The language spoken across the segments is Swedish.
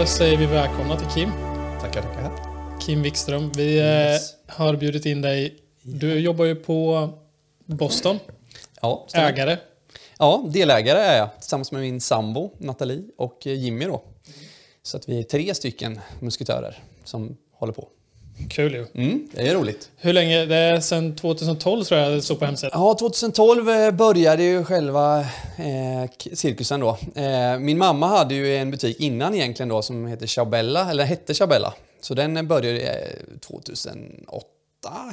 Då säger vi välkomna till Kim. Tackar, tackar. Kim Wikström. Vi Yes. eh, har bjudit in dig. Du jobbar ju på Boston. Ja, stämmer. Ägare. ja, delägare är jag tillsammans med min sambo Nathalie och eh, Jimmy då. Så att vi är tre stycken musketörer som håller på. Kul ju. Mm, det är roligt. Hur länge? Det är sedan 2012 tror jag det stod på hemsidan. Ja, 2012 eh, började ju själva eh, cirkusen då. Eh, min mamma hade ju en butik innan egentligen då som heter Chabella, eller hette Chabella. Så den började eh, 2008,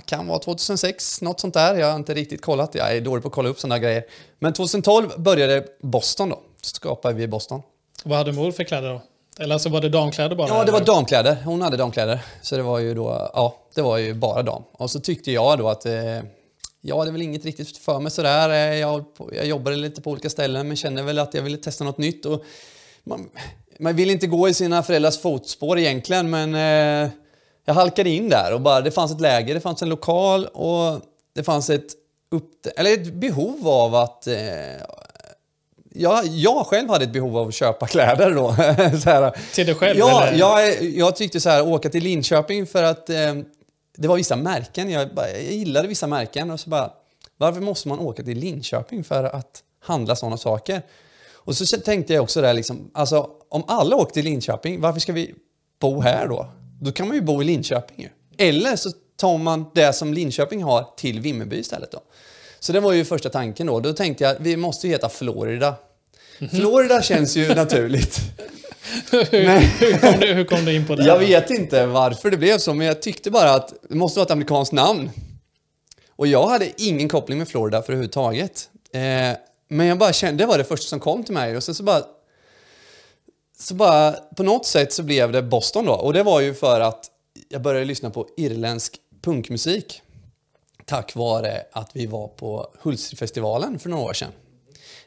kan vara 2006, något sånt där. Jag har inte riktigt kollat, jag är dålig på att kolla upp sådana grejer. Men 2012 började Boston då, skapade vi Boston. Vad hade mor för kläder då? Eller alltså var det damkläder bara? Ja, det var damkläder. Hon hade damkläder. Så det var ju då, ja, det var ju bara dam. Och så tyckte jag då att eh, jag hade väl inget riktigt för mig sådär. Eh, Jag, jag jobbade lite på olika ställen men kände väl att jag ville testa något nytt. Och man, man vill inte gå i sina föräldrars fotspår egentligen men eh, jag halkade in där och bara, det fanns ett läger, det fanns en lokal och det fanns ett, upp, eller ett behov av att eh, jag, jag själv hade ett behov av att köpa kläder då. så här. Till dig själv? Ja, eller? jag, jag tyckte så här, åka till Linköping för att eh, det var vissa märken. Jag, bara, jag gillade vissa märken och så bara, varför måste man åka till Linköping för att handla sådana saker? Och så tänkte jag också där liksom, alltså om alla åker till Linköping, varför ska vi bo här då? Då kan man ju bo i Linköping ju. Eller så tar man det som Linköping har till Vimmerby istället då. Så det var ju första tanken då. Då tänkte jag, vi måste ju heta Florida. Florida känns ju naturligt. hur, kom du, hur kom du in på det? Jag vet inte varför det blev så, men jag tyckte bara att det måste vara ett amerikanskt namn. Och jag hade ingen koppling med Florida för överhuvudtaget. Eh, men jag bara kände, det var det första som kom till mig. Och sen så bara... Så bara, på något sätt så blev det Boston då. Och det var ju för att jag började lyssna på irländsk punkmusik. Tack vare att vi var på Hultsfredsfestivalen för några år sedan.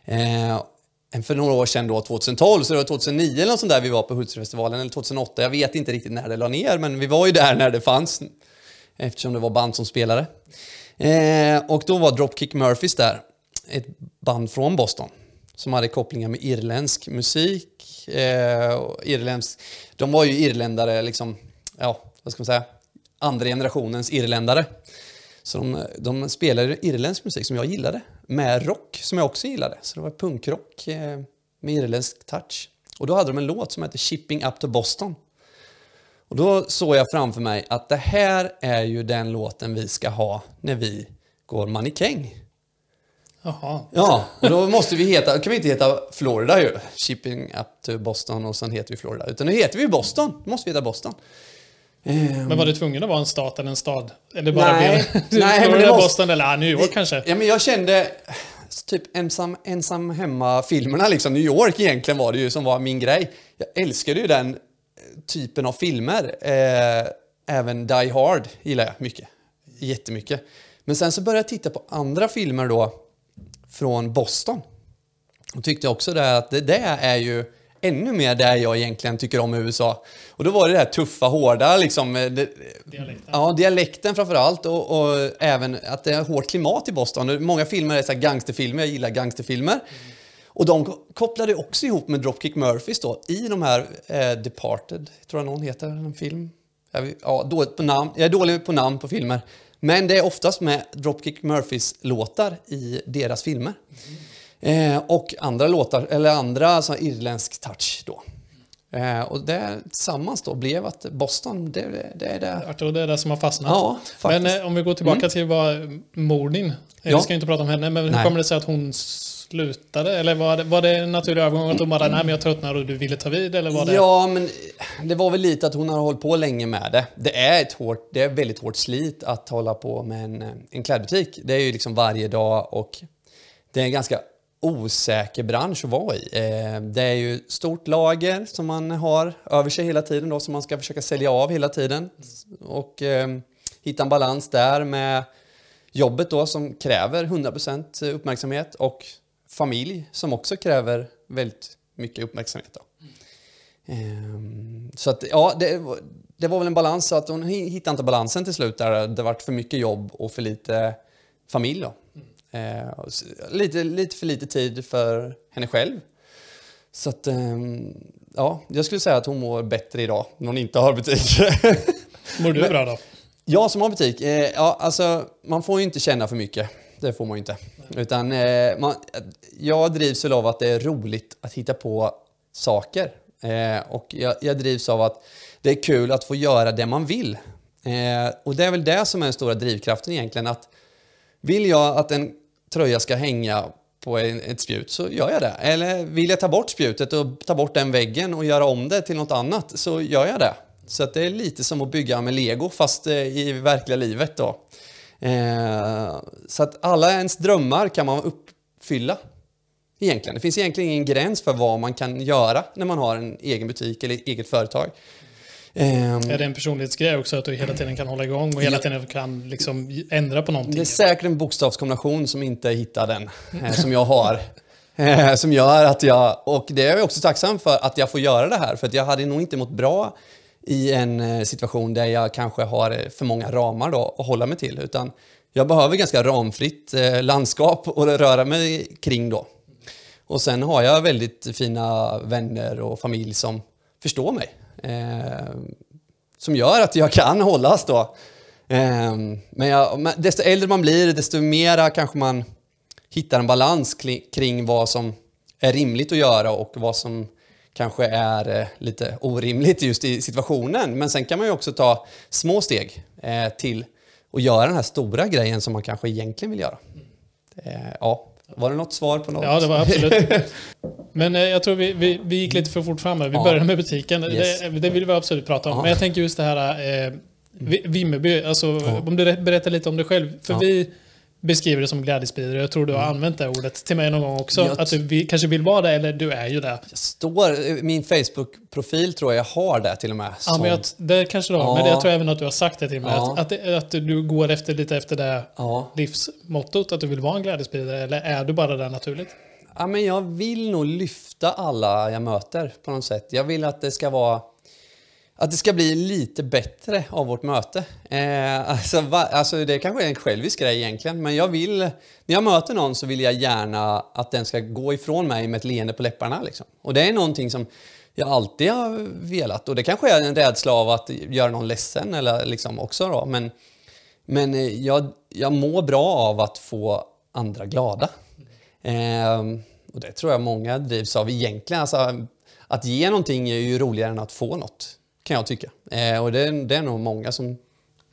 Eh, för några år sedan då, 2012, så det var 2009 eller något sånt där vi var på Hultsfredsfestivalen, eller 2008, jag vet inte riktigt när det la ner, men vi var ju där när det fanns, eftersom det var band som spelade. Eh, och då var Dropkick Murphys där, ett band från Boston, som hade kopplingar med irländsk musik. Eh, och irländsk, de var ju irländare, liksom, ja, vad ska man säga, andra generationens irländare. Så de, de spelade irländsk musik som jag gillade, med rock som jag också gillade. Så det var punkrock eh, med irländsk touch. Och då hade de en låt som hette Shipping Up to Boston. Och då såg jag framför mig att det här är ju den låten vi ska ha när vi går mannekäng. Jaha. Ja, och då måste vi heta, kan vi inte heta Florida ju. Shipping Up to Boston och sen heter vi Florida. Utan nu heter vi Boston. Då måste vi heta Boston. Ehm, Men var det tvungen att vara en stat eller en stad? Eller bara Nej. blev- Nej, men det måste- Boston eller New York kanske? Ja, men jag kände typ ensam, ensam hemma-filmerna, liksom. New York egentligen var det ju som var min grej. Jag älskade ju den eh, typen av filmer. Eh, även Die Hard gillar jag mycket. Jättemycket. Men sen så började jag titta på andra filmer då från Boston. Och tyckte också det att det där är ju ännu mer där jag egentligen tycker om USA. Och då var det det här tuffa, hårda liksom. eh, Det, Dialekten. Ja, dialekten framför allt och, och även att det är hårt klimat i Boston. Många filmer är så gangsterfilmer, jag gillar gangsterfilmer. Och de ko- kopplade också ihop med Dropkick Murphys då i de här eh, Departed, tror jag någon heter, en film. Jag, ja, dåligt på namn. jag är dålig på namn på filmer. Men det är oftast med Dropkick Murphys låtar i deras filmer. Eh, och andra låtar, eller andra så irländsk touch då. Eh, och det tillsammans då blev att Boston, det, det, det är det. Arthur, det är det som har fastnat. Ja. Men eh, om vi går tillbaka till vad mor din, eh, Ja. vi ska ju inte prata om henne, men hur Nej. kommer det sig att hon slutade? Eller var det, var det en naturlig övergång att hon bara, nej men jag tröttnar och du ville ta vid? Eller var det... Ja, men det var väl lite att hon har hållit på länge med det. Det är ett hårt, det är väldigt hårt slit att hålla på med en, en klädbutik. Det är ju liksom varje dag och det är en ganska osäker bransch att vara i. Eh, det är ju stort lager som man har över sig hela tiden då, som man ska försöka sälja av hela tiden. Och eh, hitta en balans där med jobbet då som kräver 100% uppmärksamhet och familj som också kräver väldigt mycket uppmärksamhet. Då. Ehm, så att, ja, det, var- det var väl en balans, så att hon hittade inte balansen till slut där. Det vart för mycket jobb och för lite familj då. Eh, lite, lite för lite tid för henne själv. Så att, ehm, ja, jag skulle säga att hon mår bättre idag när hon inte har butik. Mår du bra då? Jag som har butik, eh, ja alltså man får ju inte känna för mycket. Det får man ju inte. Utan eh, man, jag drivs väl av att det är roligt att hitta på saker. Eh, och jag, jag drivs av att det är kul att få göra det man vill. Eh, och det är väl det som är den stora drivkraften egentligen. Att vill jag att en tröja ska hänga på en, ett spjut så gör jag det. Eller vill jag ta bort spjutet och ta bort den väggen och göra om det till något annat så gör jag det. Så att det är lite som att bygga med lego fast eh, i verkliga livet då. Eh, så att alla ens drömmar kan man uppfylla. Egentligen. Det finns egentligen ingen gräns för vad man kan göra när man har en egen butik eller eget företag. Ehm, är det en personlighetsgrej också att du hela tiden kan hålla igång och hela tiden kan liksom ändra på någonting? Det är säkert en bokstavskombination som inte hittar den, eh, som jag har. Eh, som gör att jag, och det är jag också tacksam för att jag får göra det här, för att jag hade nog inte mått bra i en eh, situation där jag kanske har för många ramar då att hålla mig till, utan jag behöver ganska ramfritt landskap att röra mig kring då. Och sen har jag väldigt fina vänner och familj som förstår mig eh, som gör att jag kan hållas då. Eh, men, jag, men desto äldre man blir, desto mera kanske man hittar en balans kring vad som är rimligt att göra och vad som kanske är eh, lite orimligt just i situationen. Men sen kan man ju också ta små steg eh, till att göra den här stora grejen som man kanske egentligen vill göra. Eh, ja, var det något svar på något? Ja, det var absolut. Men eh, jag tror vi, vi, vi gick lite för fort fram här. Vi ja. började med butiken. Yes. Det, det, vill vi absolut prata om. Ja. Men jag tänker just det här eh, Vimmerby. Alltså, ja. Om du berättar lite om dig själv. För vi beskriver det som glädjespridare. Jag tror du har mm. använt det ordet till mig någon gång också. Jag att du vill, kanske vill vara det, eller du är ju det. Jag står, min Facebook-profil tror jag har det till och med. Ja, men jag, det kanske du har. Ja. Men jag tror även att du har sagt det till mig. Ja. Att, att, att, du går efter lite efter det ja. livsmottot, att du vill vara en glädjespridare. Eller är du bara där naturligt? Ja, men jag vill nog lyfta alla jag möter på något sätt. Jag vill att det ska vara att det ska bli lite bättre av vårt möte. Eh, alltså, va, alltså, det kanske är en självisk grej egentligen, men jag vill, när jag möter någon så vill jag gärna att den ska gå ifrån mig med ett leende på läpparna. Liksom. Och det är någonting som jag alltid har velat. Och det kanske är en rädsla av att göra någon ledsen eller liksom också då. Men, men eh, jag, jag mår bra av att få andra glada. Eh, och det tror jag många drivs av egentligen. Alltså, att ge någonting är ju roligare än att få något. Kan jag tycka. Eh, och det, det är nog många som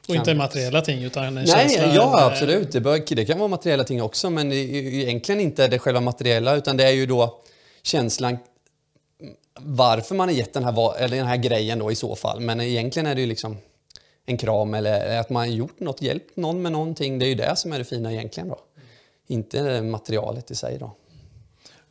och inte materiella ting utan en Nej, känsla? Ja, absolut. Det, bör, det kan vara materiella ting också men egentligen inte det själva materiella utan det är ju då känslan varför man har gett den här, eller den här grejen då i så fall. Men egentligen är det ju liksom en kram eller att man har gjort något, hjälpt någon med någonting. Det är ju det som är det fina egentligen då. Inte materialet i sig då.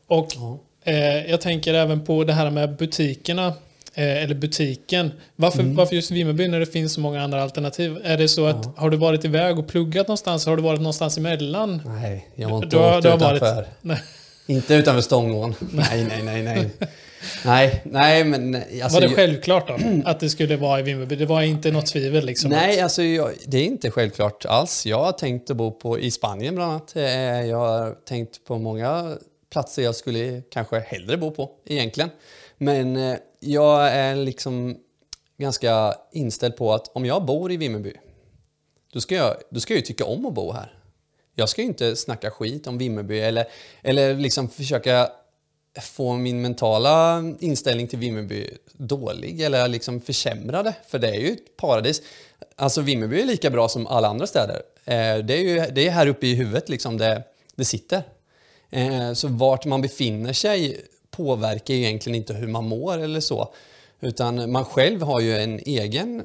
Och ja. eh, jag tänker även på det här med butikerna eller butiken. Varför, mm. varför just Vimmerby när det finns så många andra alternativ? Är det så att, ja. har du varit iväg och pluggat någonstans? Har du varit någonstans emellan? Nej, jag har inte du, åkt du har utanför. Varit, nej. Inte utanför Stångån. Nej, nej, nej, nej. nej, nej, men... Alltså, var det självklart då? Att det skulle vara i Vimmerby? Det var inte något tvivel liksom? Nej, att... alltså jag, det är inte självklart alls. Jag har tänkt att bo på, i Spanien bland annat. Eh, jag har tänkt på många platser jag skulle kanske hellre bo på egentligen. Men eh, jag är liksom ganska inställd på att om jag bor i Vimmerby, då ska jag, då ska jag ju tycka om att bo här. Jag ska ju inte snacka skit om Vimmerby eller, eller liksom försöka få min mentala inställning till Vimmerby dålig eller liksom försämra det. För det är ju ett paradis. Alltså Vimmerby är lika bra som alla andra städer. Eh, det är ju det är här uppe i huvudet liksom det, det sitter. Eh, så vart man befinner sig påverkar ju egentligen inte hur man mår eller så. Utan man själv har ju en egen...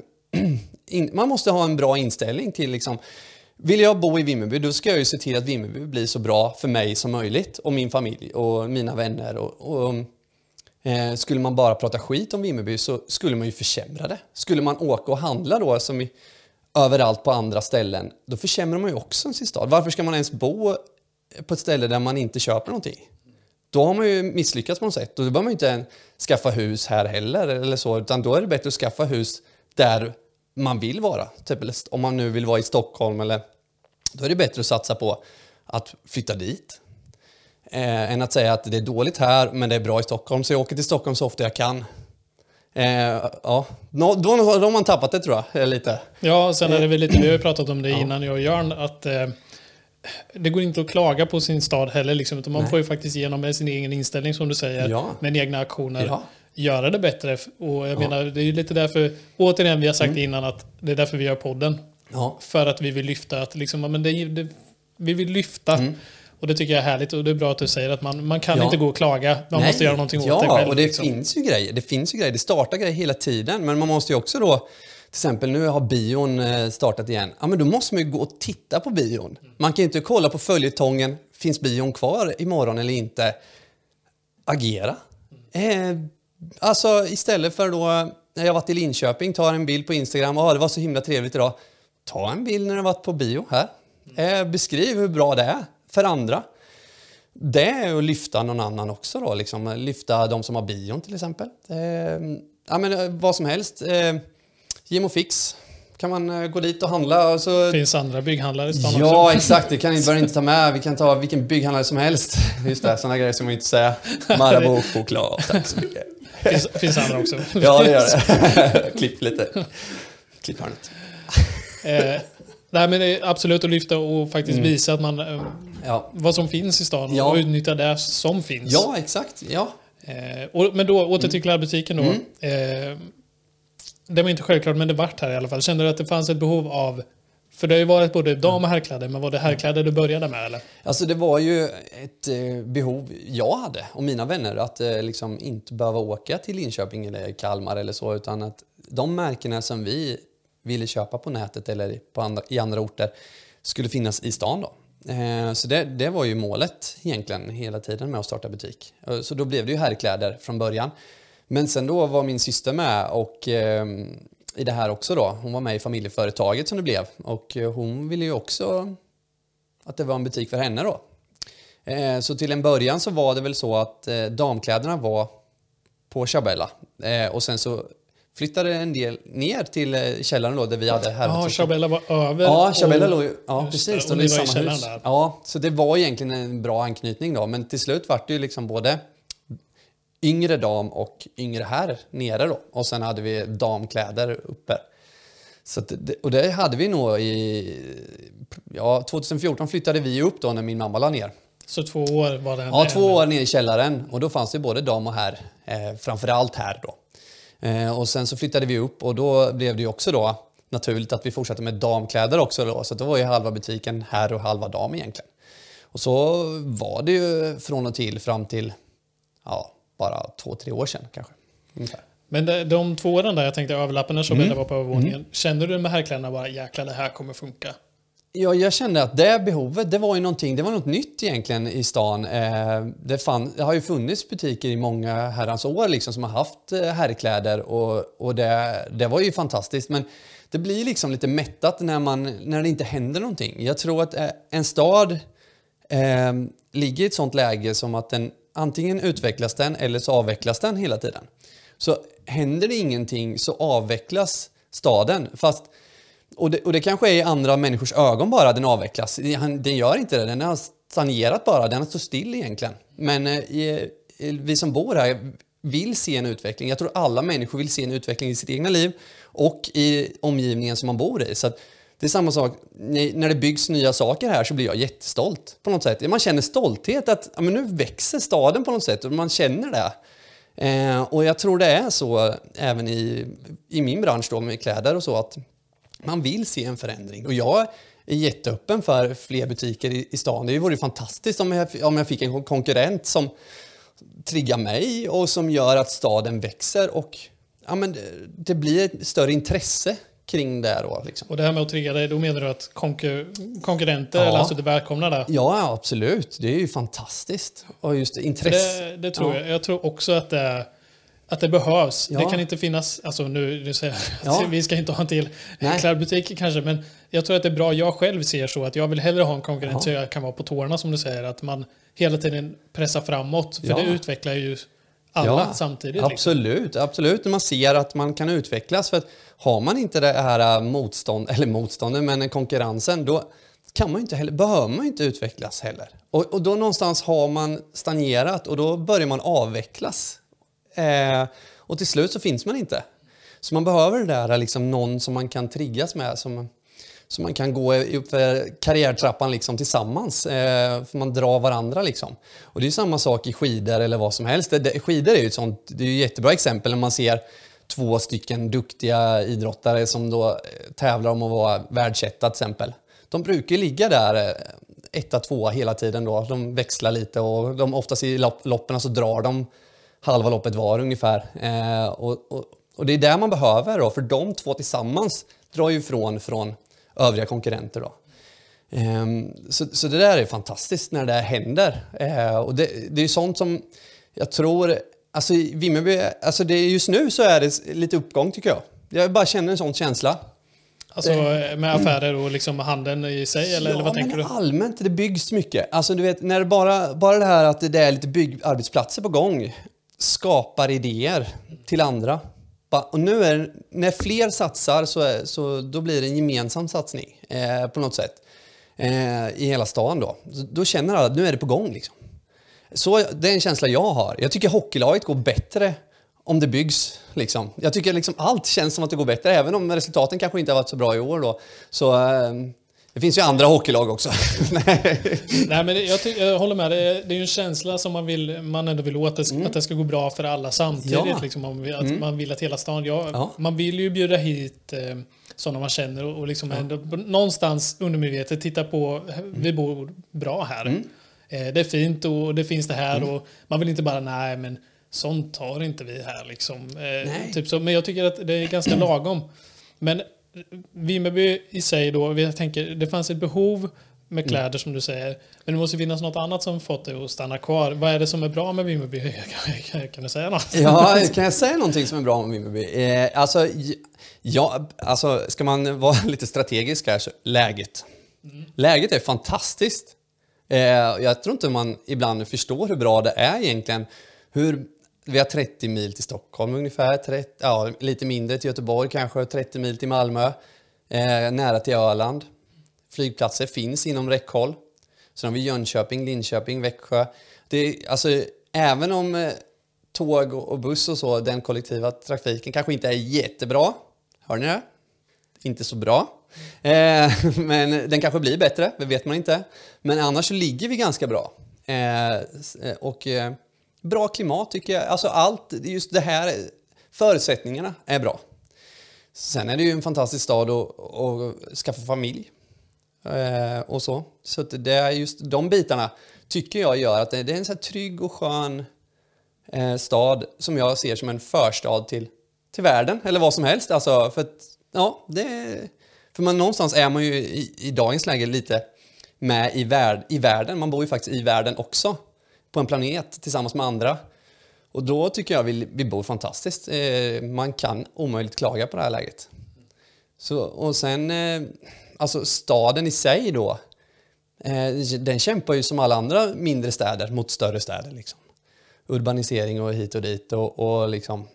man måste ha en bra inställning till liksom, vill jag bo i Vimmerby, då ska jag ju se till att Vimmerby blir så bra för mig som möjligt och min familj och mina vänner. Och, och eh, skulle man bara prata skit om Vimmerby så skulle man ju försämra det. Skulle man åka och handla då, som i, överallt på andra ställen, då försämrar man ju också sin stad. Varför ska man ens bo på ett ställe där man inte köper någonting? Då har man ju misslyckats på något sätt. Och då behöver man inte skaffa hus här heller eller så, utan då är det bättre att skaffa hus där man vill vara. Typ, om man nu vill vara i Stockholm eller då är det bättre att satsa på att flytta dit. Eh, än att säga att det är dåligt här, men det är bra i Stockholm. Så jag åker till Stockholm så ofta jag kan. Eh, ja, då, då, då har man tappat det tror jag, lite. Ja, sen är det väl lite, vi har ju pratat om det innan jag och Jörn, att eh, det går inte att klaga på sin stad heller. Liksom, utan man Nej. får ju faktiskt genom sin egen inställning som du säger, ja. med egna aktioner, ja. göra det bättre. Och jag ja. menar, det är ju lite därför, återigen, vi har sagt mm. innan att det är därför vi gör podden. För att vi vill lyfta, att liksom, men det, det, vi vill lyfta. Mm. Och det tycker jag är härligt och det är bra att du säger att man, man kan ja. inte gå och klaga. Man Nej. måste göra någonting ja, åt det själv. Ja, och det liksom. finns ju grejer. Det finns ju grejer. Det startar grejer hela tiden. Men man måste ju också då, till exempel nu har bion eh, startat igen. Ja, men då måste man ju gå och titta på bion. Man kan ju inte kolla på följetongen. Finns bion kvar imorgon eller inte? Agera. Eh, alltså istället för då, när jag varit i Linköping, tar en bild på Instagram. Ja, det var så himla trevligt idag. Ta en bild när du varit på bio här. Eh, beskriv hur bra det är andra. Det är att lyfta någon annan också då, liksom. lyfta de som har bion till exempel. Eh, ja, men, eh, vad som helst. Eh, Jim Fix kan man eh, gå dit och handla. Och så... finns andra bygghandlare i stan ja, också. Ja, exakt. Det kan vi bara inte ta med. Vi kan ta vilken bygghandlare som helst. Just det, sådana grejer som man inte säga. Marabou choklad, tack så mycket. Finns, finns andra också. ja, det gör det. Klipp lite. Klipp hörnet. Eh, Nej, men det är absolut att lyfta och faktiskt mm. visa att man, eh, ja. vad som finns i stan ja. och utnyttja det som finns. Ja, exakt. Ja. Eh, och, men då, åter till klädbutiken då. Mm. Eh, det var inte självklart, men det vart här i alla fall. Kände du att det fanns ett behov av för det har ju varit både dam och herrkläder, men var det herrkläder du började med eller? Alltså det var ju ett eh, behov jag hade och mina vänner att eh, liksom inte behöva åka till Linköping eller Kalmar eller så utan att de märkena som vi ville köpa på nätet eller på andra, i andra orter skulle finnas i stan. Då. Eh, så det, det, var ju målet egentligen hela tiden med att starta butik. Eh, så då blev det ju herrkläder från början. Men sen då var min syster med och eh, i det här också då. Hon var med i familjeföretaget som det blev och eh, hon ville ju också att det var en butik för henne då. Eh, så till en början så var det väl så att eh, damkläderna var på Chabella eh, och sen så flyttade en del ner till eh, källaren då, där vi hade här. Ja, Chabella var över. Ja, Chabella låg ja precis. Och, och i samma hus. Där. Ja, så det var egentligen en bra anknytning då. Men till slut vart det ju liksom både yngre dam och yngre herr nere då. Och sen hade vi damkläder uppe. Så det, och det hade vi nog i... Ja, 2014 flyttade vi upp då när min mamma la ner. Så två år var det? Ja, två år ner i källaren. Och då fanns det både dam och herr. Eh, framförallt här då. Eh, och sen så flyttade vi upp och då blev det ju också då naturligt att vi fortsatte med damkläder också då. Så då var ju halva butiken herr och halva dam egentligen. Och så var det ju från och till fram till ja, bara två, tre år sedan kanske. Ungefär. Men de, de två åren där jag tänkte överlappen när Chobella mm. var på övervåningen. Mm. Kände du med herrkläderna bara jäklar det här kommer funka? Ja, jag kände att det behovet, det var ju någonting, det var något nytt egentligen i stan. Eh, det, fann, det har ju funnits butiker i många herrans år liksom som har haft eh, herrkläder och, och det, det var ju fantastiskt. Men det blir liksom lite mättat när, man, när det inte händer någonting. Jag tror att eh, en stad eh, ligger i ett sånt läge som att den antingen utvecklas den eller så avvecklas den hela tiden. Så händer det ingenting så avvecklas staden. Fast och det, och det kanske är i andra människors ögon bara den avvecklas. Den gör inte det, den har stagnerat bara, den har stått still egentligen. Men eh, vi som bor här vill se en utveckling. Jag tror alla människor vill se en utveckling i sitt egna liv och i omgivningen som man bor i. Så det är samma sak, när det byggs nya saker här så blir jag jättestolt på något sätt. Man känner stolthet att ja, men nu växer staden på något sätt och man känner det. Eh, och jag tror det är så även i, i min bransch då med kläder och så att man vill se en förändring. Och jag är jätteöppen för fler butiker i, i stan. Det vore fantastiskt om jag, om jag fick en konkurrent som triggar mig och som gör att staden växer och ja, men det, det blir ett större intresse kring det. Då, liksom. Och det här med att trigga dig, då menar du att konkur konkurrenter, ja. eller alltså du välkomnar det? Ja, absolut. Det är ju fantastiskt. Och just intresse. Det, det tror ja. jag. Jag tror också att det är att det behövs. Ja. Det kan inte finnas, alltså nu, nu säger jag, ja. vi ska inte ha en till klädbutik kanske, men jag tror att det är bra, jag själv ser så att jag vill hellre ha en konkurrent ja. så jag kan vara på tårna som du säger, att man hela tiden pressar framåt, för det utvecklar ju alla samtidigt. Absolut, liksom. absolut. När man ser att man kan utvecklas, för att har man inte det här motstånd, eller motståndet, men konkurrensen, då kan man inte heller, behöver man inte utvecklas heller. Och, och då någonstans har man stagnerat och då börjar man avvecklas. Eh, och till slut så finns man inte. Så man behöver det där liksom någon som man kan triggas med, som, som man kan gå upp för karriärtrappan liksom tillsammans. Eh, för man drar varandra liksom. Och det är samma sak i skidor eller vad som helst. Det, skidor är ju ett sånt, det är ett jättebra exempel när man ser två stycken duktiga idrottare som då eh, tävlar om att vara världsetta till exempel. De brukar ligga där eh, etta, tvåa hela tiden då. De växlar lite och de, oftast i loppen så drar de halva loppet var ungefär. Eh, och, och, och, det är det man behöver då, för de två tillsammans drar ju ifrån från övriga konkurrenter då. Eh, så, så det där är fantastiskt när det händer. Eh, och det, det är sånt som jag tror, alltså Vimmerby, alltså det, just nu så är det lite uppgång tycker jag. Jag bara känner en sån känsla. Alltså med affärer och liksom handeln i sig eller, ja, eller vad tänker du? allmänt, det byggs mycket. Alltså du vet, när det bara, bara det här att det är lite byggarbetsplatser på gång skapar idéer till andra. Och nu är när fler satsar så, är, så då blir det en gemensam satsning eh, på något sätt eh, i hela stan då. Då känner alla att nu är det på gång liksom. Så det är en känsla jag har. Jag tycker hockeylaget går bättre om det byggs. Liksom. Jag tycker liksom allt känns som att det går bättre, även om resultaten kanske inte har varit så bra i år. Då. Så, eh, det finns ju andra hockeylag också. Nej, men jag, jag, håller med. Det är, det är ju en känsla som man, vill, man ändå vill åt, att, mm. att det ska gå bra för alla samtidigt. Ja. Liksom, att mm. Man vill att hela stan... Ja, ja. Man vill ju bjuda hit eh, sådana man känner och, och liksom ändå, någonstans undermedvetet titta på, vi bor bra här. Mm. Eh, det är fint och det finns det här mm. och man vill inte bara, nej men sånt har inte vi här liksom. Eh, typ så. Men jag tycker att det är ganska lagom. Men Vimmerby i sig då, jag tänker, det fanns ett behov med mm. kläder mm. som du säger. Men det måste finnas något annat som fått dig att stanna kvar. Vad är det som är bra med Vimmerby? Kan du säga något? Ja, kan jag säga någonting som är bra med Vimmerby? Eh, alltså, ja, alltså, ska man vara lite strategisk här så läget. Mm. Läget är fantastiskt. Eh, jag tror inte man ibland förstår hur bra det är egentligen. Hur vi har 30 mil till Stockholm ungefär, 30, ja, lite mindre till Göteborg kanske, 30 mil till Malmö, eh, nära till Öland. Flygplatser finns inom räckhåll. Sen har vi Jönköping, Linköping, Växjö. Det alltså, även om eh, tåg och buss och så, den kollektiva trafiken kanske inte är jättebra. Hör ni det? Inte så bra. Eh, men den kanske blir bättre, det vet man inte. Men annars så ligger vi ganska bra. Eh, eh och eh, bra klimat tycker jag. Alltså allt, just det här, förutsättningarna är bra. Sen är det ju en fantastisk stad att, att skaffa familj. Eh, och så. Så det är just de bitarna tycker jag gör att det är en så trygg och skön eh, stad som jag ser som en förstad till, till världen, eller vad som helst. Alltså, för att, ja, det, för man, någonstans är man ju i, i dagens läge lite med i, värld, i världen. Man bor ju faktiskt i världen också på en planet tillsammans med andra. Och då tycker jag vi, vi bor fantastiskt. Eh, man kan omöjligt klaga på det här läget. Så, och sen, eh, alltså staden i sig då, eh, den kämpar ju som alla andra mindre städer mot större städer. Liksom. Urbanisering och hit och dit och, och liksom,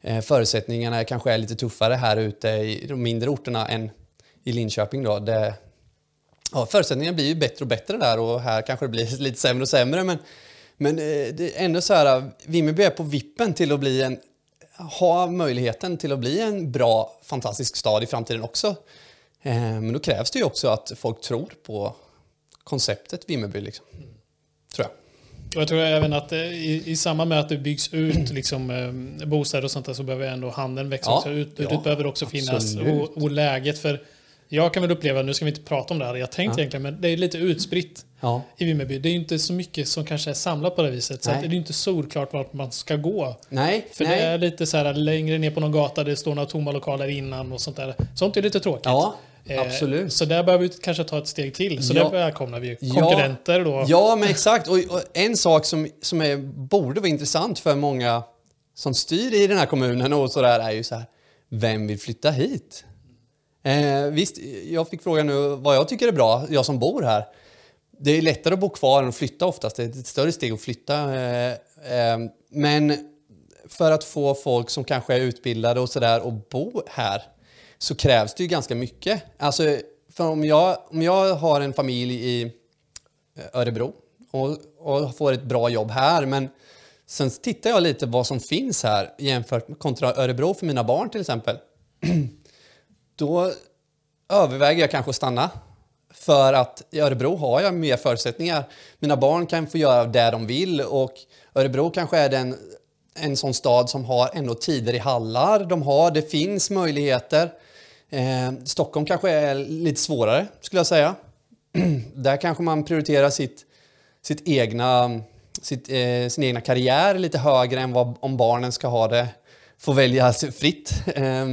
eh, förutsättningarna kanske är lite tuffare här ute i de mindre orterna än i Linköping då, där, ja, förutsättningarna blir ju bättre och bättre där och här kanske det blir lite sämre och sämre. Men, men eh, det är ändå så här, Vimmerby är på vippen till att bli en, ha möjligheten till att bli en bra, fantastisk stad i framtiden också. Eh, men då krävs det ju också att folk tror på konceptet Vimmerby. Liksom. Tror jag. Och jag tror även att eh, i, i samband med att det byggs ut liksom, bostäder och sånt där så behöver ändå handeln växa ja, också. Utbudet ja, behöver också finnas och, och, läget för jag kan väl uppleva, nu ska vi inte prata om det här, jag tänkt ja. egentligen, men det är lite utspritt ja. i Vimmerby. Det är inte så mycket som kanske är samlat på det viset. Så det är inte solklart vart man ska gå. Nej. För Nej. det är lite så här längre ner på någon gata, det står några tomma lokaler innan och sånt där. Sånt är lite tråkigt. Ja. Eh, Absolut. Så där behöver vi kanske ta ett steg till. Så ja. där välkomnar vi konkurrenter då. Ja, men exakt. Och, och, en sak som, som är, borde vara intressant för många som styr i den här kommunen och sådär är ju så här, vem vill flytta hit? Eh, visst, jag fick frågan nu vad jag tycker är bra, jag som bor här. Det är lättare att bo kvar än att flytta oftast. Det är ett större steg att flytta. Eh, eh, men för att få folk som kanske är utbildade och sådär att bo här så krävs det ju ganska mycket. Alltså, för om jag, om jag har en familj i eh, Örebro och, och får ett bra jobb här, men sen tittar jag lite vad som finns här jämfört med kontra Örebro för mina barn till exempel. Då överväger jag kanske att stanna. För att i Örebro har jag mer förutsättningar. Mina barn kan få göra det de vill och Örebro kanske är den, en sån stad som har ändå tider i hallar. De har, det finns möjligheter. Eh, Stockholm kanske är lite svårare skulle jag säga. Där kanske man prioriterar sitt, sitt egna, sitt, eh, sin egna karriär lite högre än vad om barnen ska ha det, få välja fritt. Eh,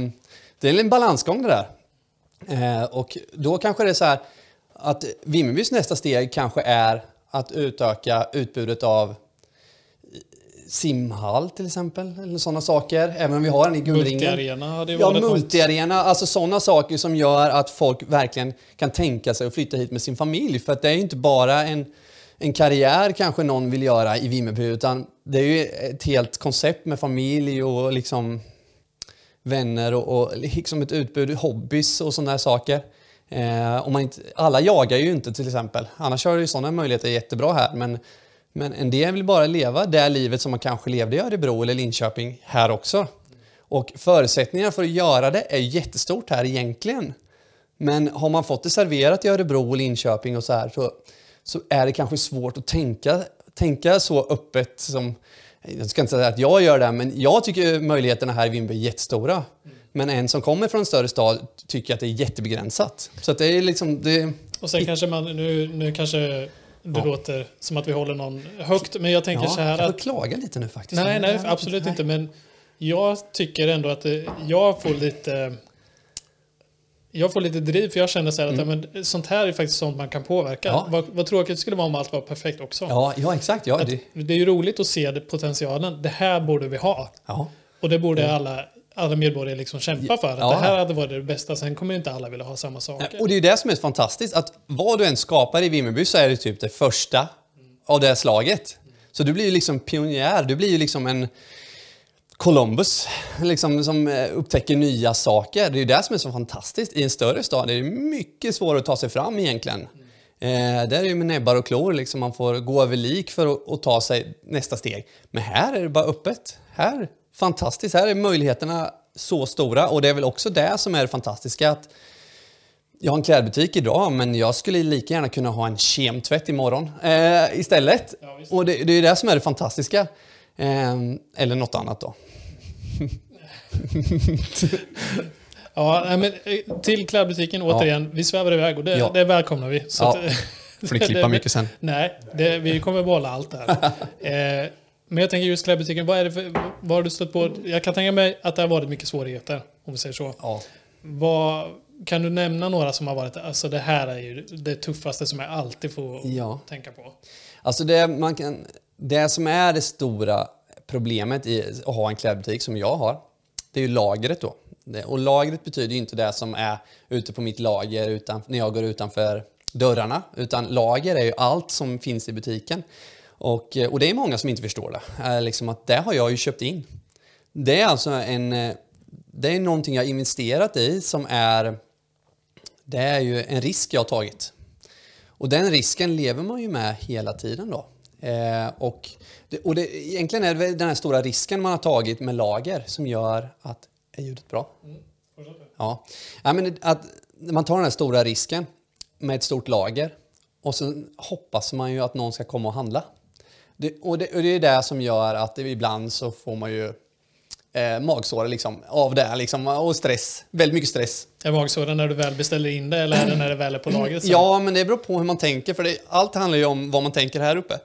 det är en balansgång det där. Eh, och då kanske det är så här att Vimmerbys nästa steg kanske är att utöka utbudet av simhall till exempel, eller sådana saker. Även om vi har en i Gullringen. Multiarena hade ju Ja, varit något. multiarena, alltså sådana saker som gör att folk verkligen kan tänka sig att flytta hit med sin familj. För att det är ju inte bara en, en karriär kanske någon vill göra i Vimmerby, utan det är ju ett helt koncept med familj och liksom vänner och, och liksom ett utbud, hobbys och sådana saker. Eh, om man inte, alla jagar ju inte till exempel, annars har ju sådana möjligheter jättebra här. Men, men en del vill bara leva det livet som man kanske levde i Örebro eller Linköping här också. Och förutsättningarna för att göra det är jättestort här egentligen. Men har man fått det serverat i Örebro och Linköping och så här så, så är det kanske svårt att tänka, tänka så öppet som jag ska inte säga att jag gör det, men jag tycker möjligheterna här i Vimmerby är jättestora. Men en som kommer från en större stad tycker att det är jättebegränsat. Så att det är liksom... Det, Och sen kanske man, nu, nu kanske det Ja. låter som att vi håller någon högt, men jag tänker ja, så här jag att... får klaga lite nu faktiskt. Nej, nej, Jag- absolut nej. inte. Men jag tycker ändå att jag får lite... Jag får lite driv för jag känner så här att ja, men, sånt här är faktiskt sånt man kan påverka. Mm. Ja. Vad, vad tråkigt det skulle vara om allt var perfekt också. Ja, ja exakt. Ja, det, det är ju roligt att se det, potentialen. Det här borde vi ha. ja. Och det borde alla, alla medborgare liksom kämpa för. Att Ja. Det här hade varit det bästa. Sen kommer inte alla vilja ha samma saker. Och det är ju det som är fantastiskt, att vad du än skapar i Vimmerby så är det typ det första av det slaget. Så du blir ju liksom pionjär, du blir ju liksom en Columbus, liksom, som eh, upptäcker nya saker. Det är ju det som är så fantastiskt. I en större stad är det mycket svårare att ta sig fram egentligen. Eh, där är det ju med näbbar och klor, liksom, man får gå över lik för att, att ta sig nästa steg. Men här är det bara öppet. Här, fantastiskt, här är möjligheterna så stora. Och det är väl också det som är det fantastiska. att jag har en klädbutik idag, men jag skulle lika gärna kunna ha en kemtvätt imorgon eh, istället. Ja, och det, det är det som är det fantastiska. Eh, eller något annat då. Ja, men eh, till klädbutiken återigen. Vi svävar iväg och det, Ja. det välkomnar vi. Så Ja. att, Får ni klippa det- mycket sen. Nej, det, vi kommer behålla allt där. eh, men jag tänker just klädbutiken, vad, är det för, vad har du stött på? Jag kan tänka mig att det har varit mycket svårigheter, om vi säger så. Ja. Vad, kan du nämna några som har varit, alltså det här är ju det tuffaste som jag alltid får Ja. tänka på. Alltså det, man kan, det som är det stora problemet i att ha en klädbutik som jag har, det är ju lagret då. Och lagret betyder ju inte det som är ute på mitt lager utan, när jag går utanför dörrarna, utan lager är ju allt som finns i butiken. Och, eh, och det är många som inte förstår det. Eh, liksom att det har jag ju köpt in. Det är alltså en, eh, det är någonting jag har investerat i som är, det är ju en risk jag har tagit. Och den risken lever man ju med hela tiden då. Eh, och det, och det, egentligen är det den här stora risken man har tagit med lager som gör att... Är ljudet bra? Ja. ja men att man tar den här stora risken med ett stort lager och sen hoppas man ju att någon ska komma och handla. Det, och, det, och det är det som gör att ibland så får man ju eh, magsår liksom, av det liksom, och stress. Väldigt mycket stress. Är magsåren när du väl beställer in det eller är det när det väl är på lagret? Ja, men det beror på hur man tänker. För det, allt handlar ju om vad man tänker här uppe.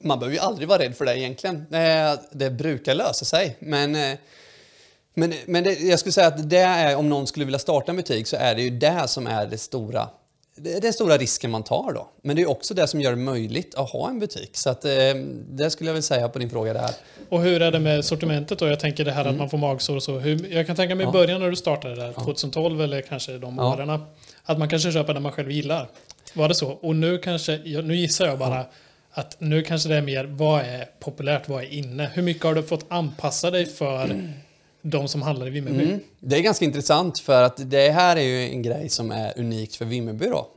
Man behöver ju aldrig vara rädd för det egentligen. Eh, Det brukar lösa sig. Men, eh, men, men det, jag skulle säga att det är, om någon skulle vilja starta en butik så är det ju det som är det stora det är den stora risken man tar då. Men det är också det som gör det möjligt att ha en butik. Så att, eh, det skulle jag väl säga på din fråga där. Och hur är det med sortimentet då? Jag tänker det här att man får magsår och så. Hur, jag kan tänka mig i Mm. Ja. början när du startade där, 2012 eller kanske de Ja. åren. Att man kanske köper det man själv gillar. Var det så? Och nu kanske, ja, nu gissar jag bara att nu kanske det är mer vad är populärt, vad är inne? Hur mycket har du fått anpassa dig för de som handlar i Vimmerby. Mm. Det är ganska intressant för att det här är ju en grej som är unikt för Vimmerby då.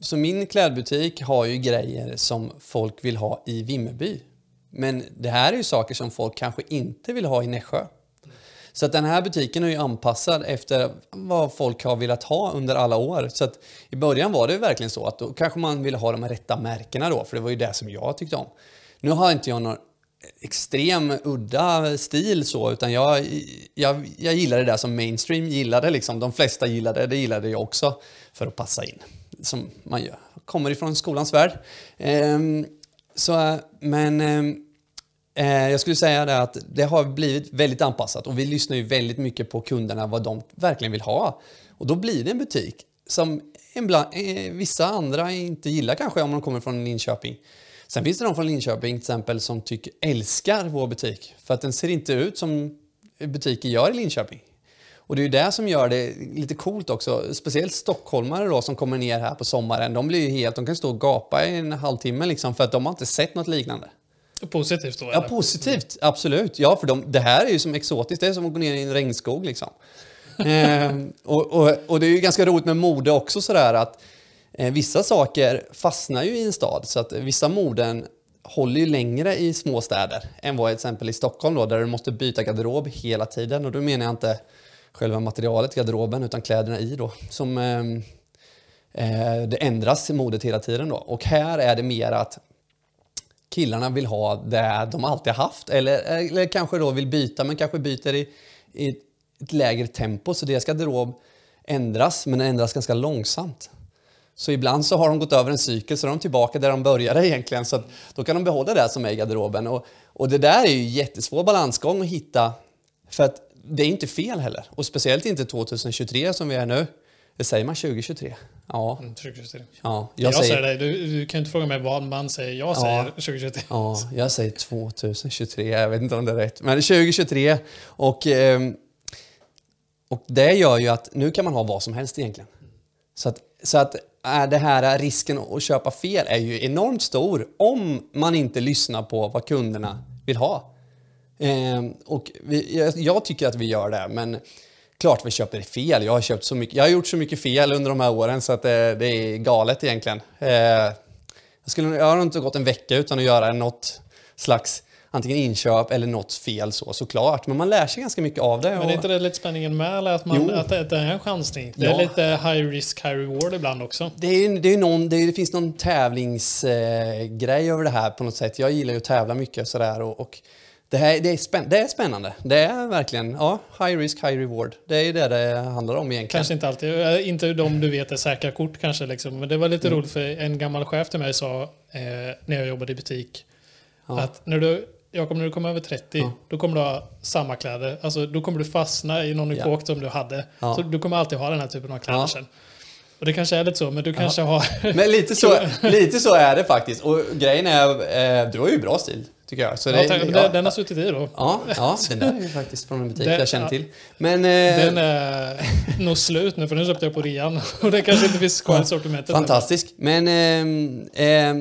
Så min klädbutik har ju grejer som folk vill ha i Vimmerby. Men det här är ju saker som folk kanske inte vill ha i Nässjö. Så att den här butiken är ju anpassad efter vad folk har velat ha under alla år. Så att i början var det verkligen så att då kanske man ville ha de rätta märkena då, för det var ju det som jag tyckte om. Nu har inte jag någon extrem udda stil så, utan jag, jag, jag gillar det där som mainstream gillade. Liksom. De flesta gillade det, gillade jag också för att passa in. Som man gör. Kommer ifrån skolans värld. Ehm, så, men ehm, eh, Eh, jag skulle säga det att det har blivit väldigt anpassat och vi lyssnar ju väldigt mycket på kunderna vad de verkligen vill ha. Och då blir det en butik som ibland, eh, vissa andra inte gillar kanske om de kommer från Linköping. Sen finns det de från Linköping till exempel som tycker, älskar vår butik för att den ser inte ut som butiker gör i Linköping. Och det är ju det som gör det lite coolt också. Speciellt stockholmare då som kommer ner här på sommaren. De blir ju helt, de kan stå och gapa i en halvtimme liksom för att de har inte sett något liknande. Positivt då? Eller? Ja, positivt. Absolut. Ja, för de, det här är ju som exotiskt. Det är som att gå ner i en regnskog liksom. eh, och, och, och, det är ju ganska roligt med mode också sådär att eh, vissa saker fastnar ju i en stad. Så att vissa moden håller ju längre i små städer än vad till exempel i Stockholm då, där du måste byta garderob hela tiden. Och då menar jag inte själva materialet, garderoben, utan kläderna i då. Som, ehm, eh, det ändras i modet hela tiden då. Och här är det mer att killarna vill ha det de alltid haft. Eller, eller kanske då vill byta, men kanske byter i, i ett lägre tempo. Så deras garderob ändras, men den ändras ganska långsamt. Så ibland så har de gått över en cykel så är de tillbaka där de började egentligen. Så då kan de behålla det som är i garderoben. Och, och det där är ju jättesvår balansgång att hitta. För att det är inte fel heller. Och speciellt inte 2023 som vi är nu. Det säger man 2023? Ja. Mm, 2023. Ja, jag, jag säger, det. Du, du, kan inte fråga mig vad man säger. Jag säger ja, 2023. Ja, jag säger 2023. Jag vet inte om det är rätt. Men 2023. Och, ehm, och det gör ju att nu kan man ha vad som helst egentligen. Så att, så att är det här risken att köpa fel är ju enormt stor om man inte lyssnar på vad kunderna vill ha. Eh, och vi, jag, jag, tycker att vi gör det, men klart vi köper fel. Jag har, köpt så mycket, jag har gjort så mycket fel under de här åren så att det, det är galet egentligen. Eh, jag, skulle, jag har inte gått en vecka utan att göra något slags antingen inköp eller något fel så såklart. Men man lär sig ganska mycket av det. Men är inte det lite spänningen med eller att, man, att det, är en chansning? Det ja. är lite high risk, high reward ibland också. Det, är, det, är någon, det, är, det finns någon tävlingsgrej eh, över det här på något sätt. Jag gillar ju att tävla mycket sådär och, och det, här, det, är spänn, det är spännande. Det är verkligen ja, high risk, high reward. Det är ju det det handlar om egentligen. Kanske inte alltid. Eh, inte de du vet är säkra kort kanske. Liksom. Men det var lite mm. roligt för en gammal chef till mig sa eh, när jag jobbade i butik. Ja. Att när du, Jakob, när du kommer över 30, ja. då kommer du ha samma kläder. Alltså, då kommer du fastna i någon epok ja. som du hade. Så du kommer alltid ha den här typen av kläder sen. Och det kanske är lite så, men du kanske har... Men lite så, lite så är det faktiskt. Och grejen är, eh, du har ju bra stil tycker jag. Så ja, det, ja, den har suttit i då. Ja, ja den där är ju faktiskt från en butik den, jag känner till. Men, eh, den är nog slut nu för nu köpte jag på rean och det kanske inte finns kvar i sortimentet. Fantastisk. Men eh,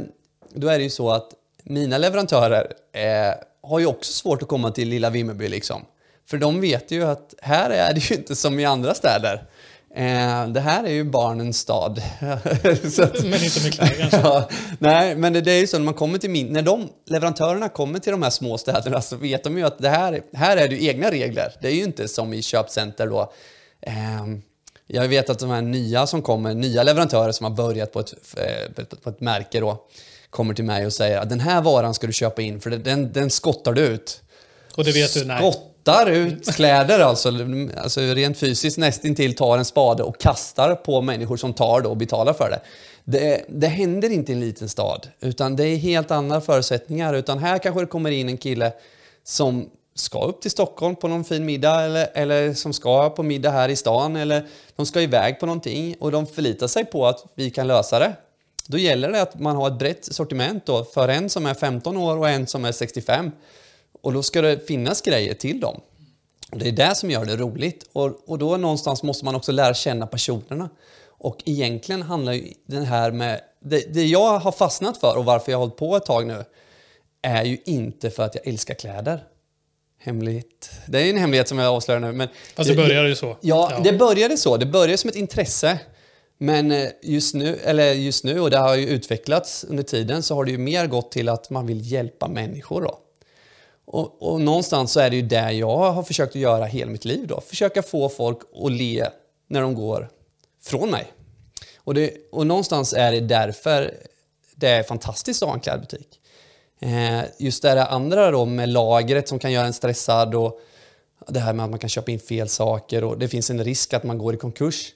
då är det ju så att mina leverantörer eh, har ju också svårt att komma till lilla Vimmerby liksom. För de vet ju att här är det ju inte som i andra städer. Eh, det här är ju barnens stad. att, men inte med kläder kanske? Ja, nej, men det, det, är ju så när man kommer till min, när de leverantörerna kommer till de här små städerna så vet de ju att det här, här är det egna regler. Det är ju inte som i köpcenter då. Eh, jag vet att de här nya som kommer, nya leverantörer som har börjat på ett, eh, på ett märke då, kommer till mig och säger att den här varan ska du köpa in för den, den skottar du ut. Och det vet du? Nej. Skott spottar ut kläder, alltså, alltså rent fysiskt nästintill tar en spade och kastar på människor som tar det och betalar för det. det. Det händer inte i en liten stad, utan det är helt andra förutsättningar. Utan här kanske det kommer in en kille som ska upp till Stockholm på någon fin middag eller, eller som ska på middag här i stan eller de ska iväg på någonting och de förlitar sig på att vi kan lösa det. Då gäller det att man har ett brett sortiment då för en som är 15 år och en som är 65. Och då ska det finnas grejer till dem. Det är det som gör det roligt. Och, och då någonstans måste man också lära känna personerna. Och egentligen handlar ju den här med... Det, det jag har fastnat för och varför jag har hållit på ett tag nu är ju inte för att jag älskar kläder. hemligt. Det är en hemlighet som jag avslöjar nu. Men Fast det började ju så. Ja, ja, det började så. Det började som ett intresse. Men eh, just nu, eller just nu, och det har ju utvecklats under tiden, så har det ju mer gått till att man vill hjälpa människor. Då. Och, och någonstans så är det ju det jag har försökt att göra hela mitt liv. Då. Försöka få folk att le när de går från mig. Och, det, och någonstans är det därför det är fantastiskt att ha en klädbutik. Eh, just det andra då med lagret som kan göra en stressad och det här med att man kan köpa in fel saker och det finns en risk att man går i konkurs.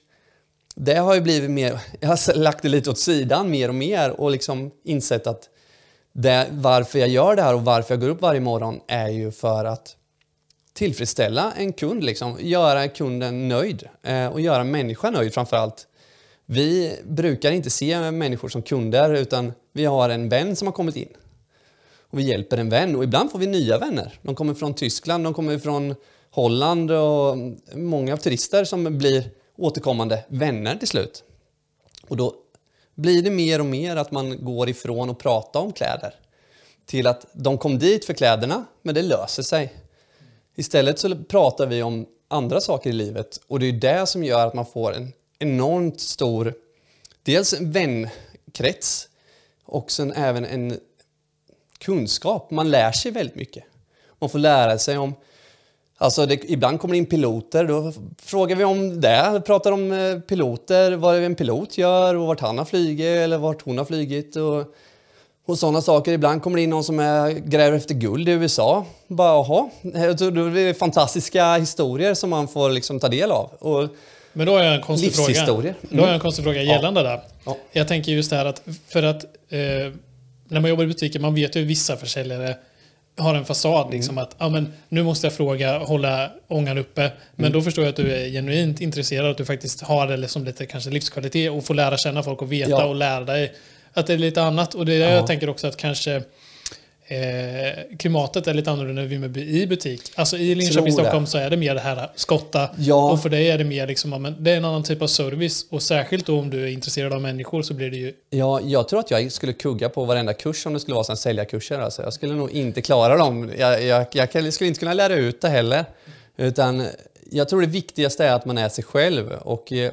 Det har ju blivit mer, jag har lagt det lite åt sidan mer och mer och liksom insett att det, varför jag gör det här och varför jag går upp varje morgon är ju för att tillfredsställa en kund, liksom. göra kunden nöjd eh, och göra människan nöjd framförallt. Vi brukar inte se människor som kunder utan vi har en vän som har kommit in. Och vi hjälper en vän och ibland får vi nya vänner. De kommer från Tyskland, de kommer från Holland och många turister som blir återkommande vänner till slut. Och då blir det mer och mer att man går ifrån att prata om kläder till att de kom dit för kläderna, men det löser sig. Istället så pratar vi om andra saker i livet och det är det som gör att man får en enormt stor, dels en vänkrets och sen även en kunskap. Man lär sig väldigt mycket. Man får lära sig om Alltså det, ibland kommer det in piloter, då frågar vi om det, pratar om eh, piloter, vad en pilot gör och vart han har flugit eller vart hon har flugit och, och sådana saker. Ibland kommer det in någon som är, gräver efter guld i USA. Bara jaha, är det fantastiska historier som man får liksom ta del av. Och Men då har jag en konstig fråga. Mm. Då har jag en konstig fråga gällande ja. det. Ja. Jag tänker just det här att, för att eh, när man jobbar i butiker, man vet ju vissa försäljare har en fasad liksom mm. att ah, men, nu måste jag fråga, hålla ångan uppe. Men mm. då förstår jag att du är genuint intresserad, att du faktiskt har det liksom lite kanske livskvalitet och får lära känna folk och veta ja. och lära dig att det är lite annat. Och det är det jag tänker också att kanske Eh, klimatet är lite annorlunda i Vimmerby i butik. Alltså i Linköping, Stockholm så är det mer det här skotta. Ja. Och för dig är det mer liksom, det är en annan typ av service. Och särskilt då om du är intresserad av människor så blir det ju... Ja, jag tror att jag skulle kugga på varenda kurs om det skulle vara som säljarkurser. Alltså. Jag skulle nog inte klara dem. Jag, jag, jag skulle inte kunna lära ut det heller. Utan jag tror det viktigaste är att man är sig själv. Och eh,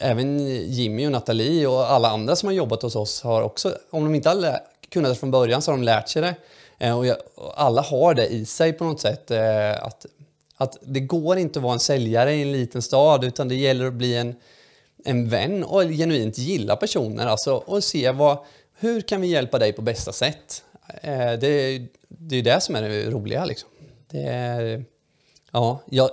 även Jimmy och Nathalie och alla andra som har jobbat hos oss har också, om de inte har kunnat det från början så har de lärt sig det. Eh, och, jag, och alla har det i sig på något sätt. Eh, att, att det går inte att vara en säljare i en liten stad utan det gäller att bli en, en vän och genuint gilla personer. Alltså, och se vad, hur kan vi hjälpa dig på bästa sätt? Eh, det, det är det som är det roliga. Liksom. Det är, ja, jag,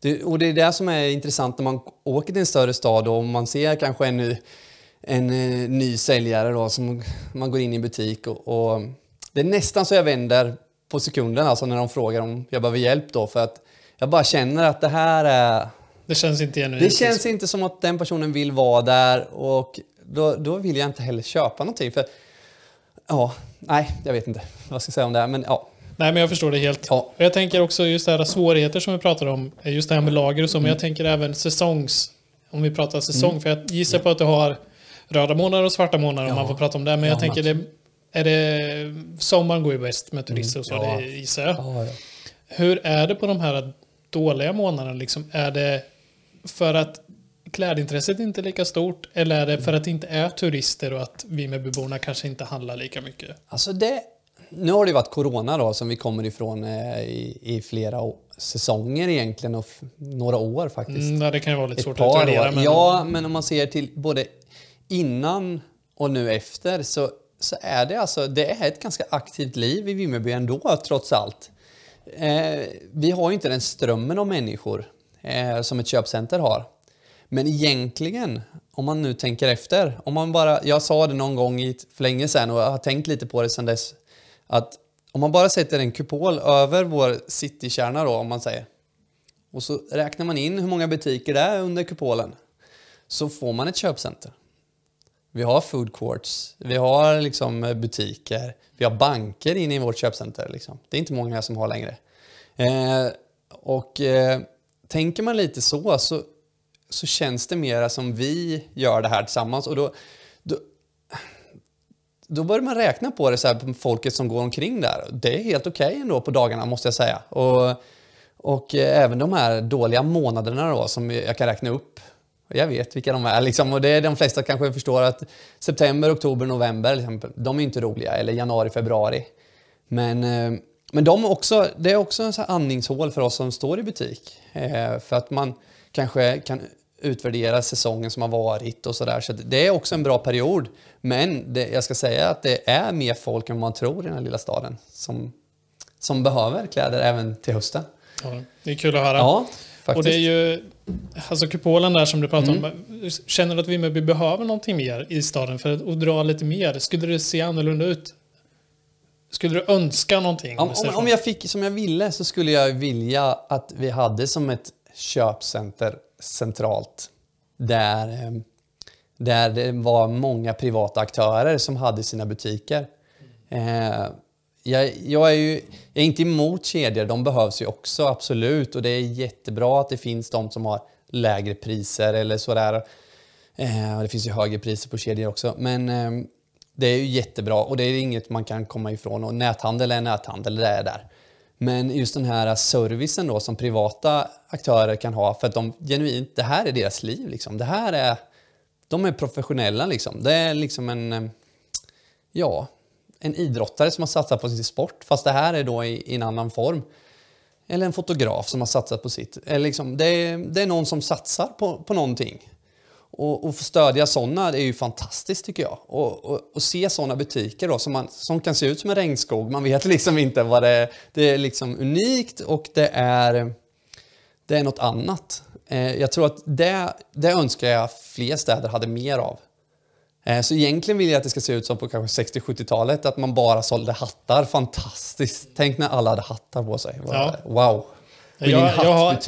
det, och det är det som är intressant när man åker till en större stad och man ser kanske en en eh, ny säljare då som man går in i butik och, och, det är nästan så jag vänder på sekunden alltså när de frågar om jag behöver hjälp då för att jag bara känner att det här är... Det känns inte genuint. Det känns inte som att den personen vill vara där och då, då vill jag inte heller köpa någonting för ja, nej, jag vet inte vad jag ska säga om det här men ja. Nej, men jag förstår det helt. Ja. Jag tänker också just det här svårigheter som vi pratar om, just det här med lager och så, mm. men jag tänker även säsongs, om vi pratar säsong, mm. för jag gissar på att du har röda månader och svarta månader ja. om man får prata om det. Men jag tänker, det, är det, sommaren går ju bäst med turister och så, mm, ja. det gissar jag. Ja, Hur är det på de här dåliga månaderna? Liksom? Är det för att klädintresset inte är lika stort? Eller är det för att det inte är turister och att vi med beboerna kanske inte handlar lika mycket? Alltså det, nu har det varit corona då som vi kommer ifrån eh, i, i flera säsonger egentligen och några år faktiskt. Mm, det kan ju vara lite Ett svårt att utvärdera. Men... Ja, men om man ser till både innan och nu efter så, så är det alltså det är ett ganska aktivt liv i Vimmerby ändå trots allt. Eh, vi har ju inte den strömmen av människor eh, som ett köpcenter har. Men egentligen, om man nu tänker efter, om man bara, jag sa det någon gång för länge sedan och jag har tänkt lite på det sedan dess, att om man bara sätter en kupol över vår citykärna då, om man säger, och så räknar man in hur många butiker det är under kupolen, så får man ett köpcenter. Vi har food courts, vi har liksom eh, butiker, vi har banker inne i vårt köpcenter. Liksom. Det är inte många som har längre. Eh, och eh, tänker man lite så, så, så känns det mera som vi gör det här tillsammans. Och då, då, då börjar man räkna på det så här, på folket som går omkring där. Det är helt okej okay ändå på dagarna måste jag säga. Och, och eh, även de här dåliga månaderna då som jag kan räkna upp. Jag vet vilka de är liksom. Och det är de flesta kanske förstår att september, oktober, november, exempel, de är inte roliga. Eller januari, februari. Men, eh, men de också, det är också en andningshål för oss som står i butik. Eh, för att man kanske kan utvärdera säsongen som har varit och sådär. Så det är också en bra period. Men det, jag ska säga att det är mer folk än man tror i den här lilla staden som, som behöver kläder även till hösten. Ja, det är kul att höra. Ja, faktiskt. Och det är ju, alltså kupolen där som du pratade mm. om. Känner du att Vimmerby behöver någonting mer i staden för att dra lite mer? Skulle det se annorlunda ut? Skulle du önska någonting? Om, om, om jag fick som jag ville så skulle jag vilja att vi hade som ett köpcenter centralt där, eh, där det var många privata aktörer som hade sina butiker. Eh, jag, jag, är ju jag är inte emot kedjor, de behövs ju också absolut och det är jättebra att det finns de som har lägre priser eller sådär. Eh, det finns ju högre priser på kedjor också men ehm, det är ju jättebra och det är inget man kan komma ifrån och näthandel är näthandel, det är där. Men just den här servicen då som privata aktörer kan ha för att de genuint, det här är deras liv liksom. Det här är, de är professionella liksom. Det är liksom en, ehm, ja, en idrottare som har satsat på sin sport fast det här är då i, i en annan form. Eller en fotograf som har satsat på sitt. Eller liksom, det, är, det är någon som satsar på, på någonting. Och, och få stödja sådana är ju fantastiskt tycker jag. Och, och, och se sådana butiker då som, man, som kan se ut som en regnskog. Man vet liksom inte vad det är. Det är liksom unikt och det är, det är något annat. Eh, jag tror att det, det önskar jag fler städer hade mer av. Eh, så egentligen vill jag att det ska se ut som på kanske 60-70-talet, att man bara sålde hattar. Fantastiskt! Tänk när alla hade hattar på sig. Ja. Wow! Jag, jag, har,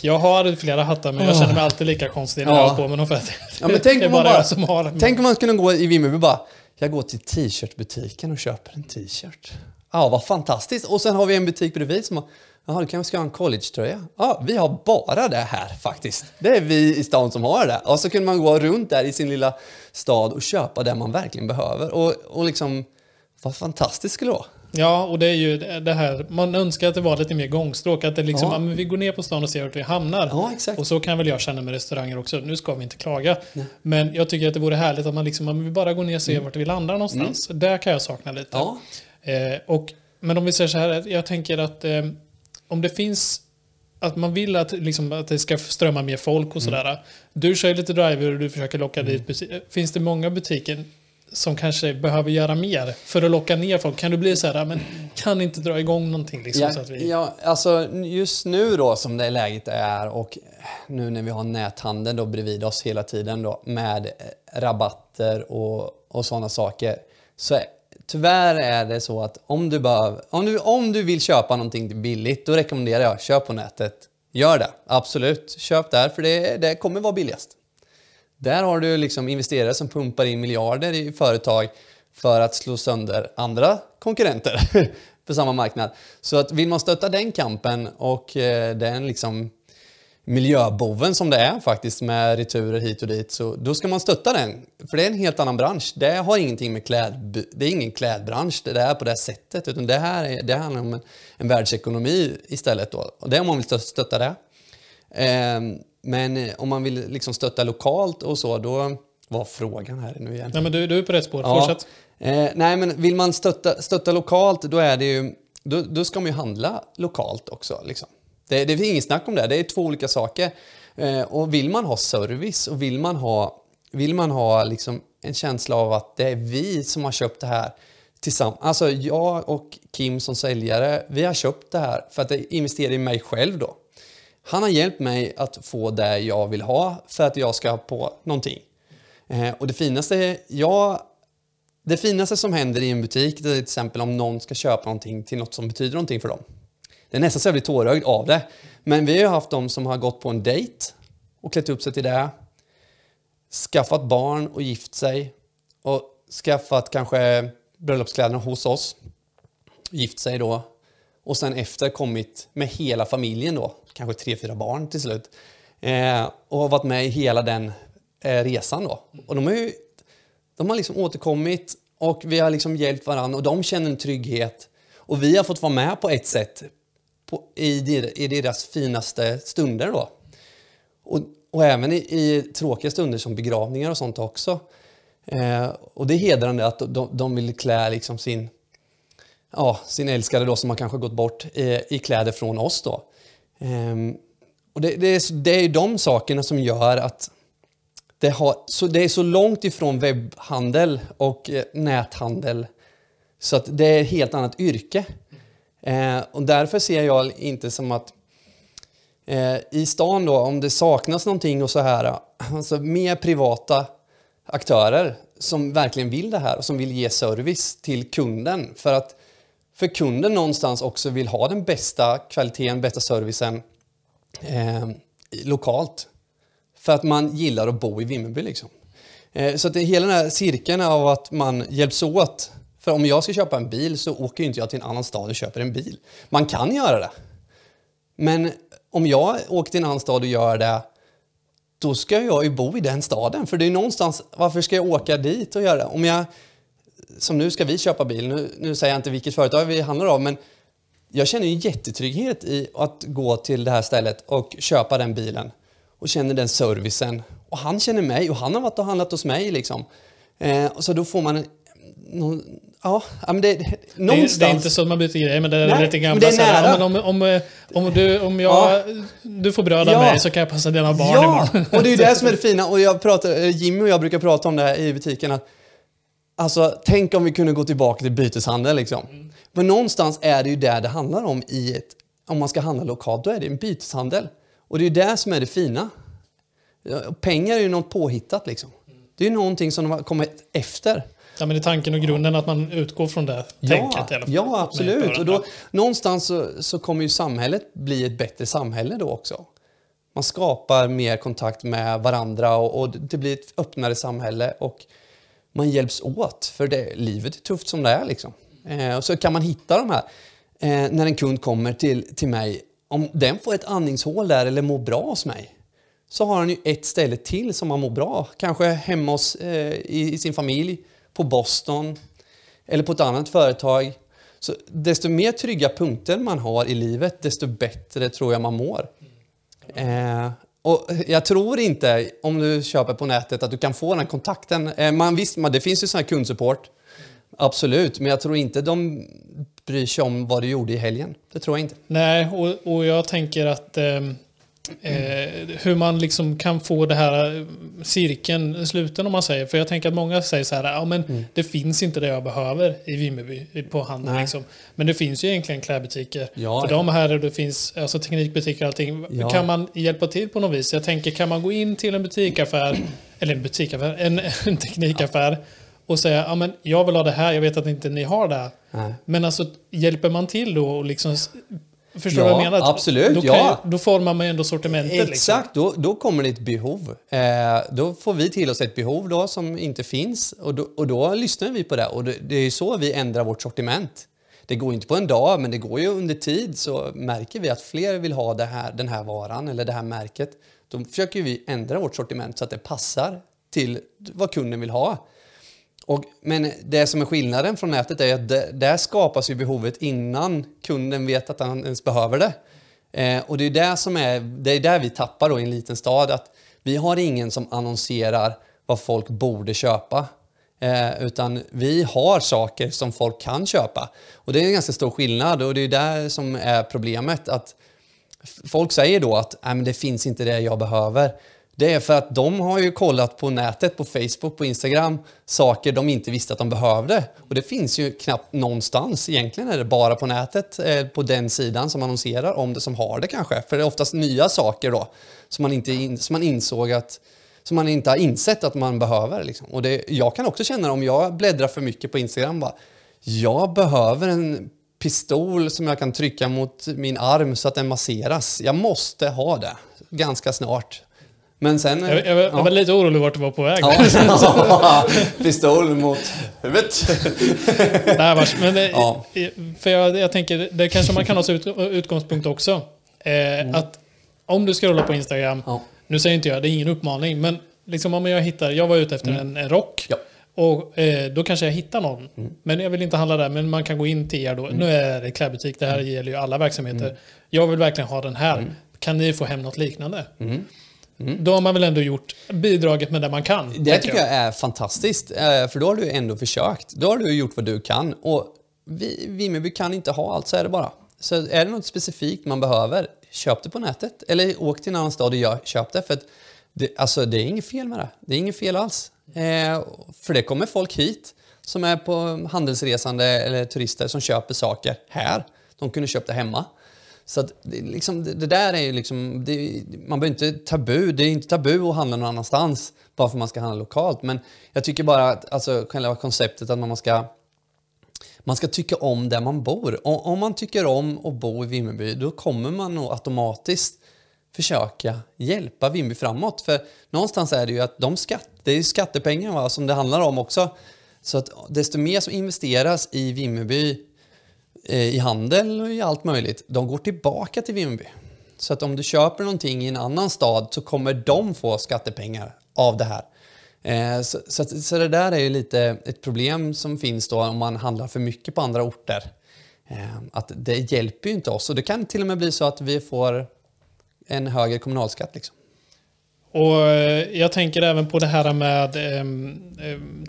jag har flera hattar men jag känner mig alltid lika konstig när ja. jag har på mig dem. För ja, men tänk, om man bara, som har tänk om man skulle gå i Vimmerby bara, jag går till t-shirtbutiken och köper en t-shirt. Ja, vad fantastiskt. Och sen har vi en butik bredvid som har, jaha, du kanske ska ha en collegetröja? Ja, vi har bara det här faktiskt. Det är vi i stan som har det. Och så kunde man gå runt där i sin lilla stad och köpa det man verkligen behöver. Och, och liksom, vad fantastiskt skulle det vara. Ja, och det är ju det här, man önskar att det var lite mer gångstråk. Att det liksom, ja. men vi går ner på stan och ser vart vi hamnar. Ja, och så kan väl jag känna med restauranger också. Nu ska vi inte klaga. Nej. Men jag tycker att det vore härligt att man liksom, man vill bara gå ner och se mm. vart vi landar någonstans. Mm. Där kan jag sakna lite. Ja. Eh, och, men om vi säger så här, jag tänker att eh, om det finns att man vill att, liksom, att det ska strömma mer folk och mm. sådär. Du kör lite driver och du försöker locka mm. dit Finns det många butiker som kanske behöver göra mer för att locka ner folk? Kan du bli så här, men kan inte dra igång någonting? Liksom, ja, så att vi... ja, alltså just nu då som det läget är och nu när vi har näthandeln då bredvid oss hela tiden då med rabatter och, och sådana saker. Så tyvärr är det så att om du, behöver, om, du, om du vill köpa någonting billigt då rekommenderar jag köp på nätet. Gör det, absolut. Köp där för det, det kommer vara billigast. Där har du liksom investerare som pumpar in miljarder i företag för att slå sönder andra konkurrenter på samma marknad. Så att vill man stötta den kampen och eh, den liksom miljöboven som det är faktiskt med returer hit och dit, så då ska man stötta den. För det är en helt annan bransch. Det har ingenting med kläd... Det är ingen klädbransch det är på det sättet, utan det här är, det handlar om en, en världsekonomi istället då. Och det är om man vill stötta det. Eh, men eh, om man vill liksom stötta lokalt och så, då var frågan här nu igen. Nej, men du, du är på rätt spår. Ja. Fortsätt. Eh, nej, men vill man stötta, stötta lokalt, då är det ju... Då, då ska man ju handla lokalt också. Liksom. Det, det är inget snack om det. Det är två olika saker. Eh, och vill man ha service och vill man ha, vill man ha liksom en känsla av att det är vi som har köpt det här tillsammans. Alltså jag och Kim som säljare, vi har köpt det här för att investera i mig själv då. Han har hjälpt mig att få det jag vill ha för att jag ska ha på någonting. Eh, och det finaste, jag, det finaste som händer i en butik det är till exempel om någon ska köpa någonting till något som betyder någonting för dem. Det är nästan så jag blir tårögd av det. Men vi har haft de som har gått på en dejt och klätt upp sig till det. Skaffat barn och gift sig. Och skaffat kanske bröllopskläderna hos oss. Gift sig då. Och sen efter kommit med hela familjen då kanske tre, fyra barn till slut. Eh, och har varit med i hela den eh, resan då. Och de har ju de har liksom återkommit Och vi har liksom hjälpt varandra och de känner en trygghet. Och vi har fått vara med på ett sätt på, i, i deras finaste stunder då. Och, och även i, i, tråkiga stunder som begravningar och sånt också. Eh, och det är hedrande att de, de vill klä liksom sin, ja, sin älskade då som har kanske gått bort i, i kläder från oss då. Eh, och det, det, är, det är de sakerna som gör att det, har, så, det är så långt ifrån webbhandel och eh, näthandel så att det är ett helt annat yrke. Eh, och därför ser jag inte som att eh, i stan då, om det saknas någonting och så här, eh, alltså mer privata aktörer som verkligen vill det här och som vill ge service till kunden. För att för kunden någonstans också vill ha den bästa kvaliteten, bästa servicen eh, lokalt. För att man gillar att bo i Vimmerby liksom. Eh, så att det hela den här cirkeln av att man hjälps åt. För om jag ska köpa en bil så åker inte jag till en annan stad och köper en bil. Man kan göra det. Men om jag åker till en annan stad och gör det då ska jag ju bo i den staden. För det är någonstans, varför ska jag åka dit och göra det? Om jag, som nu ska vi köpa bil, nu, nu säger jag inte vilket företag vi handlar av, men jag känner ju jättetrygghet i att gå till det här stället och köpa den bilen och känner den servicen. Och han känner mig och han har varit och handlat hos mig liksom. Eh, så då får man någon, Ja, men det, någonstans... Det, det, är inte så att man byter grejer, men det är Nej, lite gamla det är nära. Om, om, om, du, om jag, ja. du får bröd av ja. mig så kan jag passa dina barn ja. imorgon. och det är ju det som är det fina. Och jag pratar, Jimmy och jag brukar prata om det här i butiken. Att, alltså, tänk om vi kunde gå tillbaka till byteshandel. Liksom. Mm. Men någonstans är det ju det det handlar om i ett... Om man ska handla lokalt, då är det en byteshandel. Och det är ju det som är det fina. Pengar är ju något påhittat liksom. Det är ju någonting som har kommit efter. Ja, men det är tanken och grunden att man utgår från det ja, tänket. Ja, absolut. Och då, någonstans så, så, kommer ju samhället bli ett bättre samhälle då också. Man skapar mer kontakt med varandra och, och det blir ett öppnare samhälle och man hjälps åt. För det, livet är tufft som det är. Liksom. Eh, och så kan man hitta de här. Eh, när en kund kommer till, till mig, om den får ett andningshål där eller mår bra hos mig, så har han ju ett ställe till som han mår bra. Kanske hemma hos, eh, i, i sin familj på Boston eller på ett annat företag. Så desto mer trygga punkter man har i livet, desto bättre tror jag man mår. Eh, och jag tror inte, om du köper på nätet, att du kan få den kontakten. Eh, man, visst, man, det finns ju sån här kundsupport, absolut, men jag tror inte de bryr sig om vad du gjorde i helgen. Det tror jag inte. Nej, och, och jag tänker att eh, Eh, hur man liksom kan få det här cirkeln sluten om man säger. För jag tänker att många säger så här, ja men mm. det finns inte det jag behöver i Vimmerby på handeln. Liksom. Men det finns ju egentligen klädbutiker. Ja, för ja. de här det finns alltså teknikbutiker och allting. Ja. Kan man hjälpa till på något vis? Jag tänker, kan man gå in till en butikaffär, eller en butikaffär, en, en teknikaffär och säga, ja men jag vill ha det här, jag vet att inte ni har det. Nej. Men alltså hjälper man till då och liksom Förstår du ja, vad jag menar? Absolut, då, ja. då formar man ju ändå sortimentet. Liksom. Exakt, liksom. då, då kommer det ett behov. Eh, då får vi till oss ett behov då som inte finns och då, och då lyssnar vi på det. Och det, det är så vi ändrar vårt sortiment. Det går inte på en dag, men det går ju under tid så märker vi att fler vill ha det här, den här varan eller det här märket. Då försöker vi ändra vårt sortiment så att det passar till vad kunden vill ha. Och, men det som är skillnaden från nätet är att det, där skapas ju behovet innan kunden vet att han ens behöver det. Eh, och det är det som är, det är där vi tappar då i en liten stad, att vi har ingen som annonserar vad folk borde köpa. Eh, utan vi har saker som folk kan köpa. Och det är en ganska stor skillnad och det är där som är problemet. att Folk säger då att men det finns inte det jag behöver. Det är för att de har ju kollat på nätet, på Facebook, på Instagram, saker de inte visste att de behövde. Och det finns ju knappt någonstans. Egentligen är det bara på nätet, eh, på den sidan som annonserar om det, som har det kanske. För det är oftast nya saker då, som man, inte in, som man insåg att som man inte har insett att man behöver. Liksom. Och det, jag kan också känna om jag bläddrar för mycket på Instagram, bara, jag behöver en pistol som jag kan trycka mot min arm så att den masseras. Jag måste ha det ganska snart. Men sen... Jag, jag, jag ja. var lite orolig vart du var på väg. Ja. Pistol mot huvudet. Nej, vars, men det, ja. För jag, jag, tänker, det kanske man kan ha som ut, utgångspunkt också. Eh, mm. Att om du ska rulla på Instagram, ja. nu säger inte jag, det är ingen uppmaning, men liksom om jag hittar, jag var ute efter mm. en, en rock. Och eh, då kanske jag hittar någon. Mm. Men jag vill inte handla där. Men man kan gå in till er då. Mm. Nu är det klädbutik. Det här mm. gäller ju alla verksamheter. Mm. Jag vill verkligen ha den här. Kan ni få hem något liknande? Mm. Då har man väl ändå gjort bidraget med det man kan. Det tycker jag. jag är fantastiskt. Eh, för då har du ändå försökt. Då har du gjort vad du kan. Och vi, Vimmerby kan inte ha allt, så är det bara. Så är det något specifikt man behöver, köp det på nätet. Eller åk till en annan stad och köp det. För att det, alltså, det är inget fel med det. Det är inget fel alls. Eh, för det kommer folk hit som är på handelsresande eller turister som köper saker här. De kunde köpt det hemma. Så att det, liksom, det, det där är ju liksom, det, man behöver inte tabu, det är inte tabu att handla någon annanstans bara för att man ska handla lokalt. Men jag tycker bara att alltså, själva konceptet att man ska man ska tycka om där man bor. Och om man tycker om att bo i Vimmerby, då kommer man nog automatiskt försöka hjälpa Vimmerby framåt. För någonstans är det ju att de skatt, det är skattepengar va, som det handlar om också. Så att desto mer som investeras i Vimmerby, Eh, i handel och i allt möjligt, de går tillbaka till Vimmerby. Så att om du köper någonting i en annan stad så kommer de få skattepengar av det här. Eh, så, så, så, det där är ju lite ett problem som finns då om man handlar för mycket på andra orter. Eh, att det hjälper ju inte oss och det kan till och med bli så att vi får en högre kommunalskatt. Liksom. Och eh, jag tänker även på det här med eh,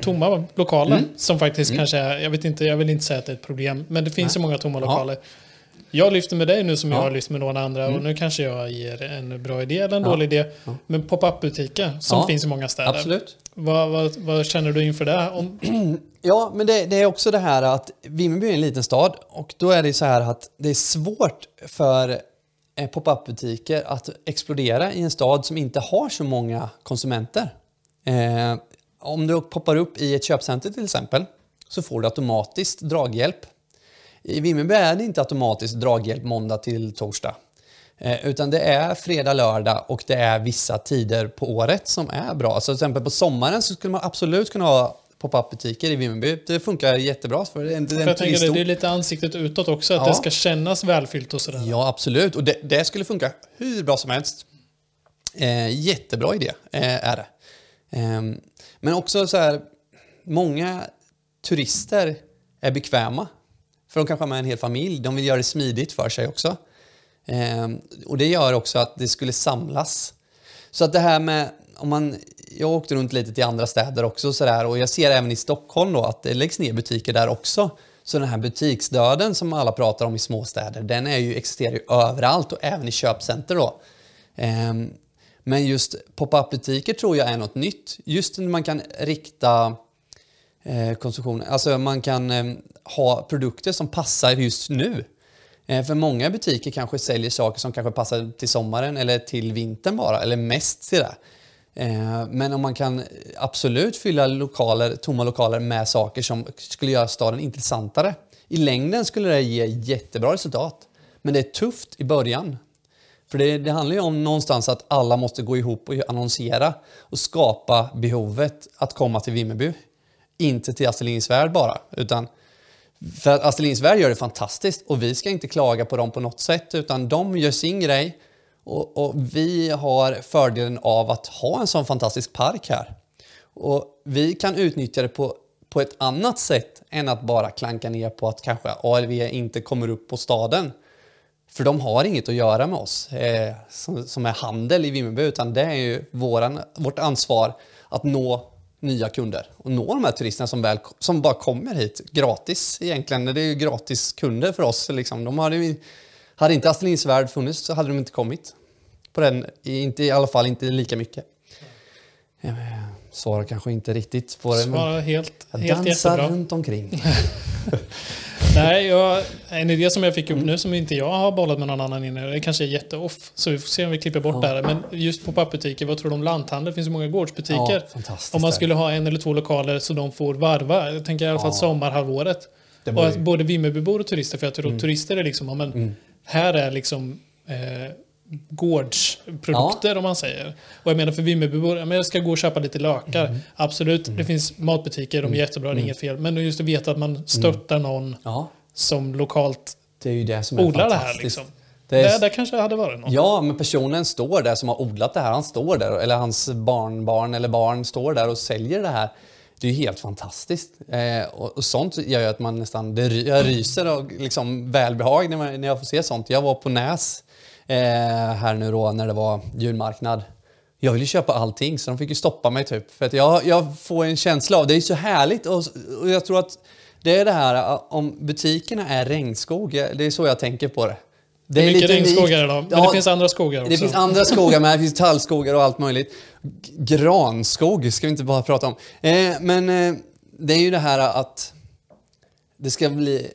tomma lokaler mm. som faktiskt mm. kanske är, jag vet inte, jag vill inte säga att det är ett problem, men det finns Nej. ju många tomma lokaler. Ja. Jag lyfter med dig nu som ja. jag har lyft med några andra mm. och nu kanske jag ger en bra idé eller en ja. dålig idé. Ja. Men pop-up butiker som finns i många städer. Absolut. Vad, vad, vad, känner du inför det? Om... Ja, men det, det, är också det här att Vimmerby är en liten stad och då är det så här att det är svårt för Eh, pop-up butiker att explodera i en stad som inte har så många konsumenter. Eh, om du poppar upp i ett köpcenter till exempel så får du automatiskt draghjälp i Vimmerby är det inte automatiskt draghjälp måndag till torsdag. Eh, utan det är fredag, lördag och det är vissa tider på året som är bra. Så till exempel på sommaren så skulle man absolut kunna ha pop-up butiker i Vimmerby. Det funkar jättebra. För det, är, det, jag tänker det, det är lite ansiktet utåt också, att ja. det ska kännas välfyllt och sådär. Ja, absolut. Och det, det skulle funka hur bra som helst. Eh, jättebra idé eh, är det. Eh, men också så här, många turister är bekväma för de kanske har med en hel familj. De vill göra det smidigt för sig också. Eh, och det gör också att det skulle samlas. Så att det här med, om man, jag åkte runt lite till andra städer också så där, och jag ser även i Stockholm då att det läggs ner butiker där också. Så den här butiksdöden som alla pratar om i småstäder, den är ju, existerar ju överallt och även i köpcenter då. Eh, men just pop-up butiker tror jag är något nytt. Just när man kan rikta eh, konsumtionen, alltså man kan eh, ha produkter som passar just nu. Eh, för många butiker kanske säljer saker som kanske passar till sommaren eller till vintern bara, eller mest till det. Eh, men om man kan absolut fylla lokaler, tomma lokaler med saker som skulle göra staden intressantare. I längden skulle det ge jättebra resultat. Men det är tufft i början. För det, det handlar ju om någonstans att alla måste gå ihop och annonsera och skapa behovet att komma till Vimmerby. Inte till Astrid Lindgrens Värld bara, utan för att Astrid Lindgrens Värld gör det fantastiskt och vi ska inte klaga på dem på något sätt utan de gör sin grej och, och, vi har fördelen av att ha en sån fantastisk park här. Och vi kan utnyttja det på, på ett annat sätt än att bara klanka ner på att kanske ALV inte kommer upp på staden. För de har inget att göra med oss eh, som, som, är handel i Vimmerby utan det är ju våran, vårt ansvar att nå nya kunder och nå de här turisterna som, väl, som bara kommer hit gratis egentligen. Det är ju gratis kunder för oss. Liksom. De hade, hade inte Astrid Lindgrens Värld funnits så hade de inte kommit. På den, inte, I alla fall inte lika mycket. Jag svarar kanske inte riktigt på det. Svarar helt, jag helt dansar jättebra. runt omkring. Nej, jag, en idé som jag fick upp nu som inte jag har bollat med någon annan inne, det kanske är jätteoff, så vi får se om vi klipper bort ja. det här. Men just på butiker vad tror du om lanthandel? Det finns ju många gårdsbutiker. Ja, om man skulle ha en eller två lokaler så de får varva, jag tänker i alla fall ja. sommarhalvåret. Och att både Vimmerbybor och turister, för jag tror mm. turister är liksom, men mm. Här är liksom eh, gårdsprodukter ja. om man säger. Och jag menar för Vimmerbybor, jag ska gå och köpa lite lökar. Mm. Absolut, mm. det finns matbutiker, de är mm. jättebra, det är mm. inget fel. Men just att veta att man stöttar mm. någon ja. som lokalt det är ju det som är odlar det här. Liksom. Det, är... det, kanske hade varit något. Ja, men personen står där som har odlat det här. Han står där, eller hans barnbarn eller barn står där och säljer det här det är helt fantastiskt. Eh, och, och, sånt gör ju att man nästan, det, jag ryser av liksom välbehag när, man, när jag får se sånt. Jag var på Näs eh, här nu då när det var julmarknad. Jag ville köpa allting så de fick ju stoppa mig typ. För att jag, jag får en känsla av, det är så härligt och, och jag tror att det är det här om butikerna är regnskog, det är så jag tänker på det. Det är, mycket regnskogar idag, men ja, det finns andra skogar också. Det finns andra skogar med, det finns tallskogar och allt möjligt. Granskog ska vi inte bara prata om. Eh, men eh, det är ju det här att det ska bli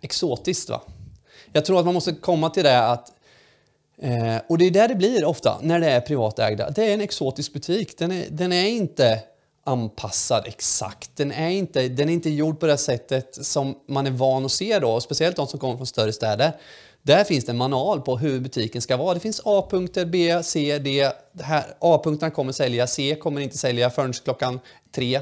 exotiskt. Va? Jag tror att man måste komma till det att eh, och det är där det blir ofta när det är privatägda. Det är en exotisk butik. Den är, den är inte anpassad exakt. Den är, inte, den är inte gjord på det sättet som man är van att se då, speciellt de som kommer från större städer. Där finns det en manual på hur butiken ska vara. Det finns A-punkter, B, C, D. A-punkterna kommer sälja, C kommer inte sälja förrän klockan tre.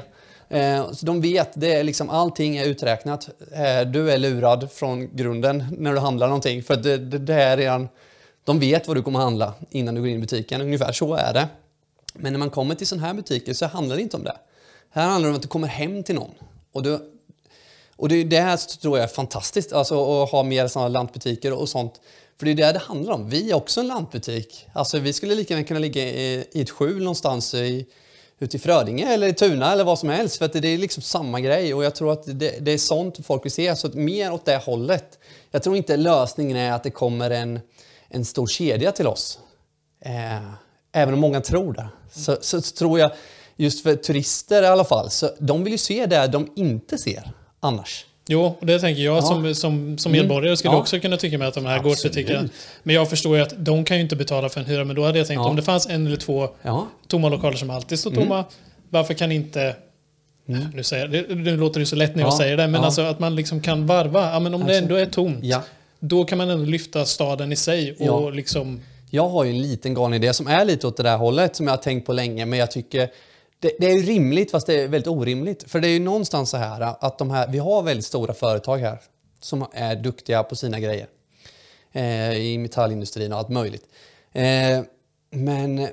Eh, så de vet, det är liksom, allting är uträknat. Eh, du är lurad från grunden när du handlar någonting. För det, det, det är redan, de vet vad du kommer handla innan du går in i butiken. Ungefär så är det. Men när man kommer till sådana här butiker så handlar det inte om det. Här handlar det om att du kommer hem till någon. Och du och det, är det här tror jag är fantastiskt, alltså att ha mer sådana lantbutiker och sånt. För det är det det handlar om. Vi är också en lantbutik. Alltså vi skulle lika gärna kunna ligga i, i ett skjul någonstans i, ute i Frödinge eller i Tuna eller vad som helst. För att det är liksom samma grej och jag tror att det, det är sånt folk vill se. Så mer åt det hållet. Jag tror inte lösningen är att det kommer en, en stor kedja till oss. Eh, även om många tror det. Så, så, så, tror jag, just för turister i alla fall, så de vill ju se det de inte ser annars. Jo, och det tänker jag ja. som, som, som mm. medborgare skulle ja. också kunna tycka med att de här gårdsbutikerna... Men jag förstår ju att de kan ju inte betala för en hyra. Men då hade jag tänkt ja. om det fanns en eller två tomma lokaler som alltid står tomma. Mm. Varför kan inte... Mm. Nu, säger, det, nu låter det så lätt när jag säger det, men alltså att man liksom kan varva. Ja, men om det ändå är tomt, då kan man ändå lyfta staden i sig och liksom... Jag har ju en liten galen idé som är lite åt det där hållet som jag har tänkt på länge, men jag tycker det, det, är ju rimligt fast det är väldigt orimligt. För det är ju någonstans så här att de här, vi har väldigt stora företag här som är duktiga på sina grejer. Eh, I metallindustrin och allt möjligt. Eh, men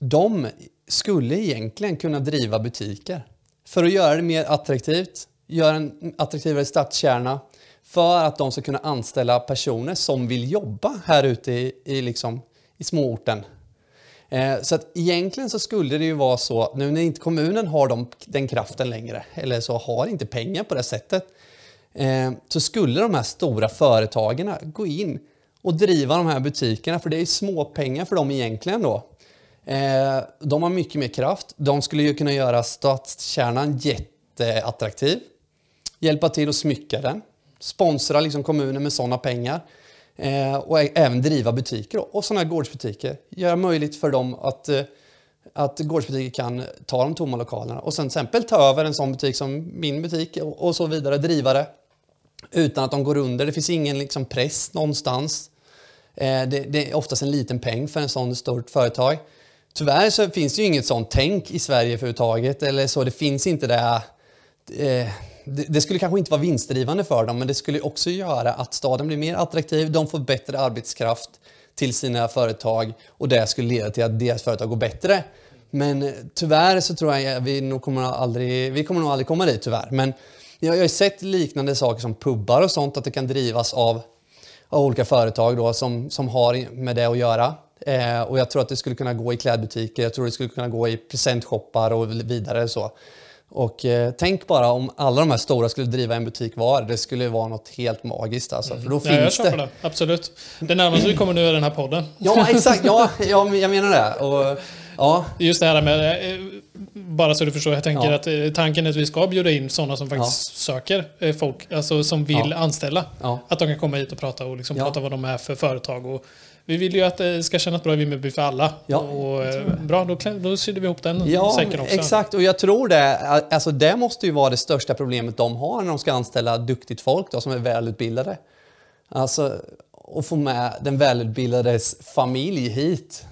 de skulle egentligen kunna driva butiker för att göra det mer attraktivt, göra en attraktivare stadskärna för att de ska kunna anställa personer som vill jobba här ute i, i, liksom, i småorten Eh, så att egentligen så skulle det ju vara så, nu när inte kommunen har de, den kraften längre, eller så har inte pengar på det sättet, eh, så skulle de här stora företagen gå in och driva de här butikerna, för det är små pengar för dem egentligen då. Eh, de har mycket mer kraft. De skulle ju kunna göra stadskärnan jätteattraktiv, hjälpa till att smycka den, sponsra liksom kommunen med sådana pengar. Eh, och även driva butiker då, och sådana här gårdsbutiker. Göra möjligt för dem att, eh, att gårdsbutiker kan ta de tomma lokalerna och sen till exempel ta över en sån butik som min butik och, och så vidare, driva det utan att de går under. Det finns ingen liksom, press någonstans. Eh, det, det, är oftast en liten peng för en sån stort företag. Tyvärr så finns det ju inget sånt tänk i Sverige överhuvudtaget. Eller så, det finns inte det eh, det, skulle kanske inte vara vinstdrivande för dem, men det skulle också göra att staden blir mer attraktiv, de får bättre arbetskraft till sina företag och det skulle leda till att deras företag går bättre. Men eh, tyvärr så tror jag vi nog kommer aldrig, vi kommer nog aldrig komma dit tyvärr. Men jag har ju sett liknande saker som pubbar och sånt, att det kan drivas av, av olika företag då, som, som har med det att göra. Eh, och jag tror att det skulle kunna gå i klädbutiker, jag tror det skulle kunna gå i presentshoppar och vidare. Så. Och eh, tänk bara om alla de här stora skulle driva en butik var. Det skulle vara något helt magiskt alltså. För då mm. finns ja, jag det. det. Absolut. Det närmaste vi kommer nu är den här podden. Ja, exakt. Ja, ja jag menar det. Och, ja. Just det här med, eh, bara så du förstår, jag tänker ja. att eh, tanken är att vi ska bjuda in sådana som faktiskt ja. söker folk, alltså som vill anställa. Att de kan komma hit och prata och liksom prata vad de är för företag. Och, vi vill ju att det ska kännas bra i Vimmerby för alla. Ja, och, eh, bra, då, då sydde vi ihop den ja, säcken också. Exakt, och jag tror det. Alltså det måste ju vara det största problemet de har när de ska anställa duktigt folk då, som är välutbildade. Alltså, att få med den välutbildades familj hit.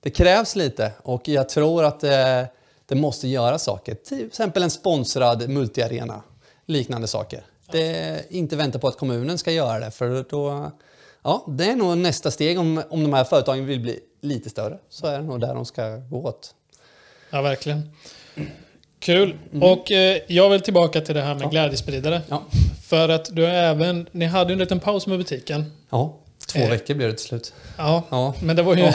Det krävs lite och jag tror att det, det måste göra saker. Till exempel en sponsrad multiarena. Liknande saker. Det, inte vänta på att kommunen ska göra det för då Ja, det är nog nästa steg om, om de här företagen vill bli lite större. Så är det nog där de ska gå åt. Ja, verkligen. Kul. Mm. Och eh, jag vill tillbaka till det här med ja. glädjespridare. Ja. För att du även, ni hade en liten paus med butiken. Ja, två eh. veckor blev det till slut. Ja, ja. men det var ju... Ja.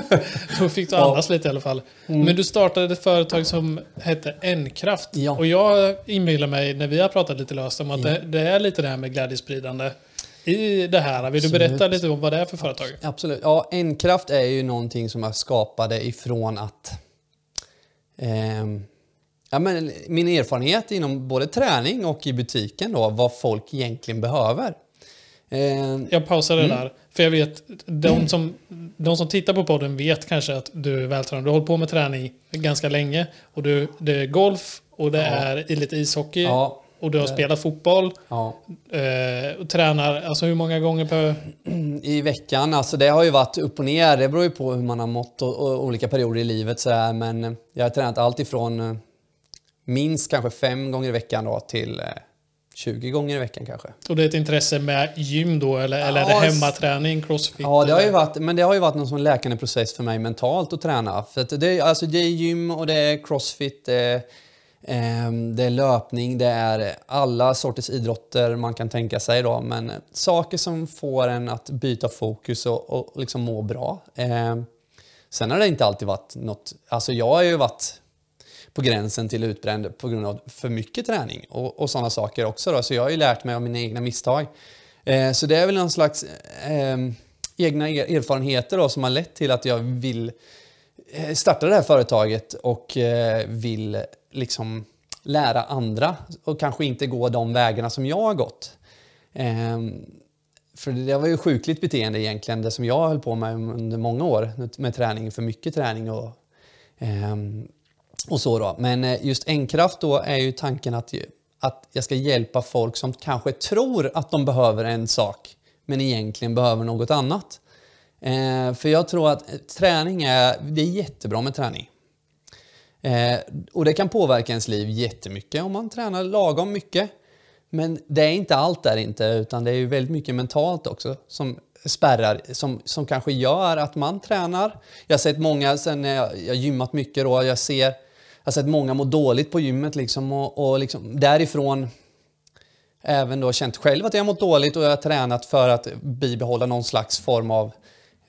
då fick du andas lite i alla fall. Mm. Men du startade ett företag som hette N-kraft. Ja. Och jag inbillar mig, när vi har pratat lite löst om att det, det, är lite det här med glädjespridande i det här. Vill Absolut. du berätta lite om vad det är för företag? Absolut. Ja, N-kraft är ju någonting som jag skapade ifrån att eh, ja, men min erfarenhet inom både träning och i butiken då, vad folk egentligen behöver. Eh, jag pausar det mm. där. För jag vet, de som, de som tittar på podden vet kanske att du är vältränad. Du har hållit på med träning ganska länge. Och du, det är golf och det ja. är lite ishockey. Ja. Och du har spelat fotboll. Ja. Eh, och tränar, alltså hur många gånger per... I veckan, alltså det har ju varit upp och ner. Det beror ju på hur man har mått och, och olika perioder i livet. Så här. Men jag har tränat allt ifrån eh, minst kanske fem gånger i veckan då, till 20 eh, gånger i veckan kanske. Och det är ett intresse med gym då, eller, ja, eller är det hemmaträning, crossfit? Ja, det har ju varit, men det har ju varit någon sån läkande process för mig mentalt att träna. För att det, alltså, det är gym och det är crossfit, det är, eh, Ehm, det är löpning, det är alla sorters idrotter man kan tänka sig då. Men saker som får en att byta fokus och, och liksom må bra. Ehm, sen har det inte alltid varit något, alltså jag har ju varit på gränsen till utbränd på grund av för mycket träning och, och sådana saker också. Då. Så jag har ju lärt mig av mina egna misstag. Eh, så det är väl någon slags eh, egna erfarenheter då, som har lett till att jag vill eh, starta det här företaget och eh, vill liksom lära andra och kanske inte gå de vägarna som jag har gått. Eh, för det var ju sjukligt beteende egentligen, det som jag höll på med under många år med träning, för mycket träning och eh, och så då. Men eh, just Enkraft då är ju tanken att, att jag ska hjälpa folk som kanske tror att de behöver en sak men egentligen behöver något annat. Eh, för jag tror att eh, träning är, det är jättebra med träning. Eh, och det kan påverka ens liv jättemycket om man tränar lagom mycket. Men det är inte allt där inte, utan det är ju väldigt mycket mentalt också som spärrar som, som kanske gör att man tränar. Jag har sett många, sen när jag, jag gymmat mycket då, jag ser jag har sett många må dåligt på gymmet liksom och, och liksom därifrån även då känt själv att jag mått dåligt och jag har tränat för att bibehålla någon slags form av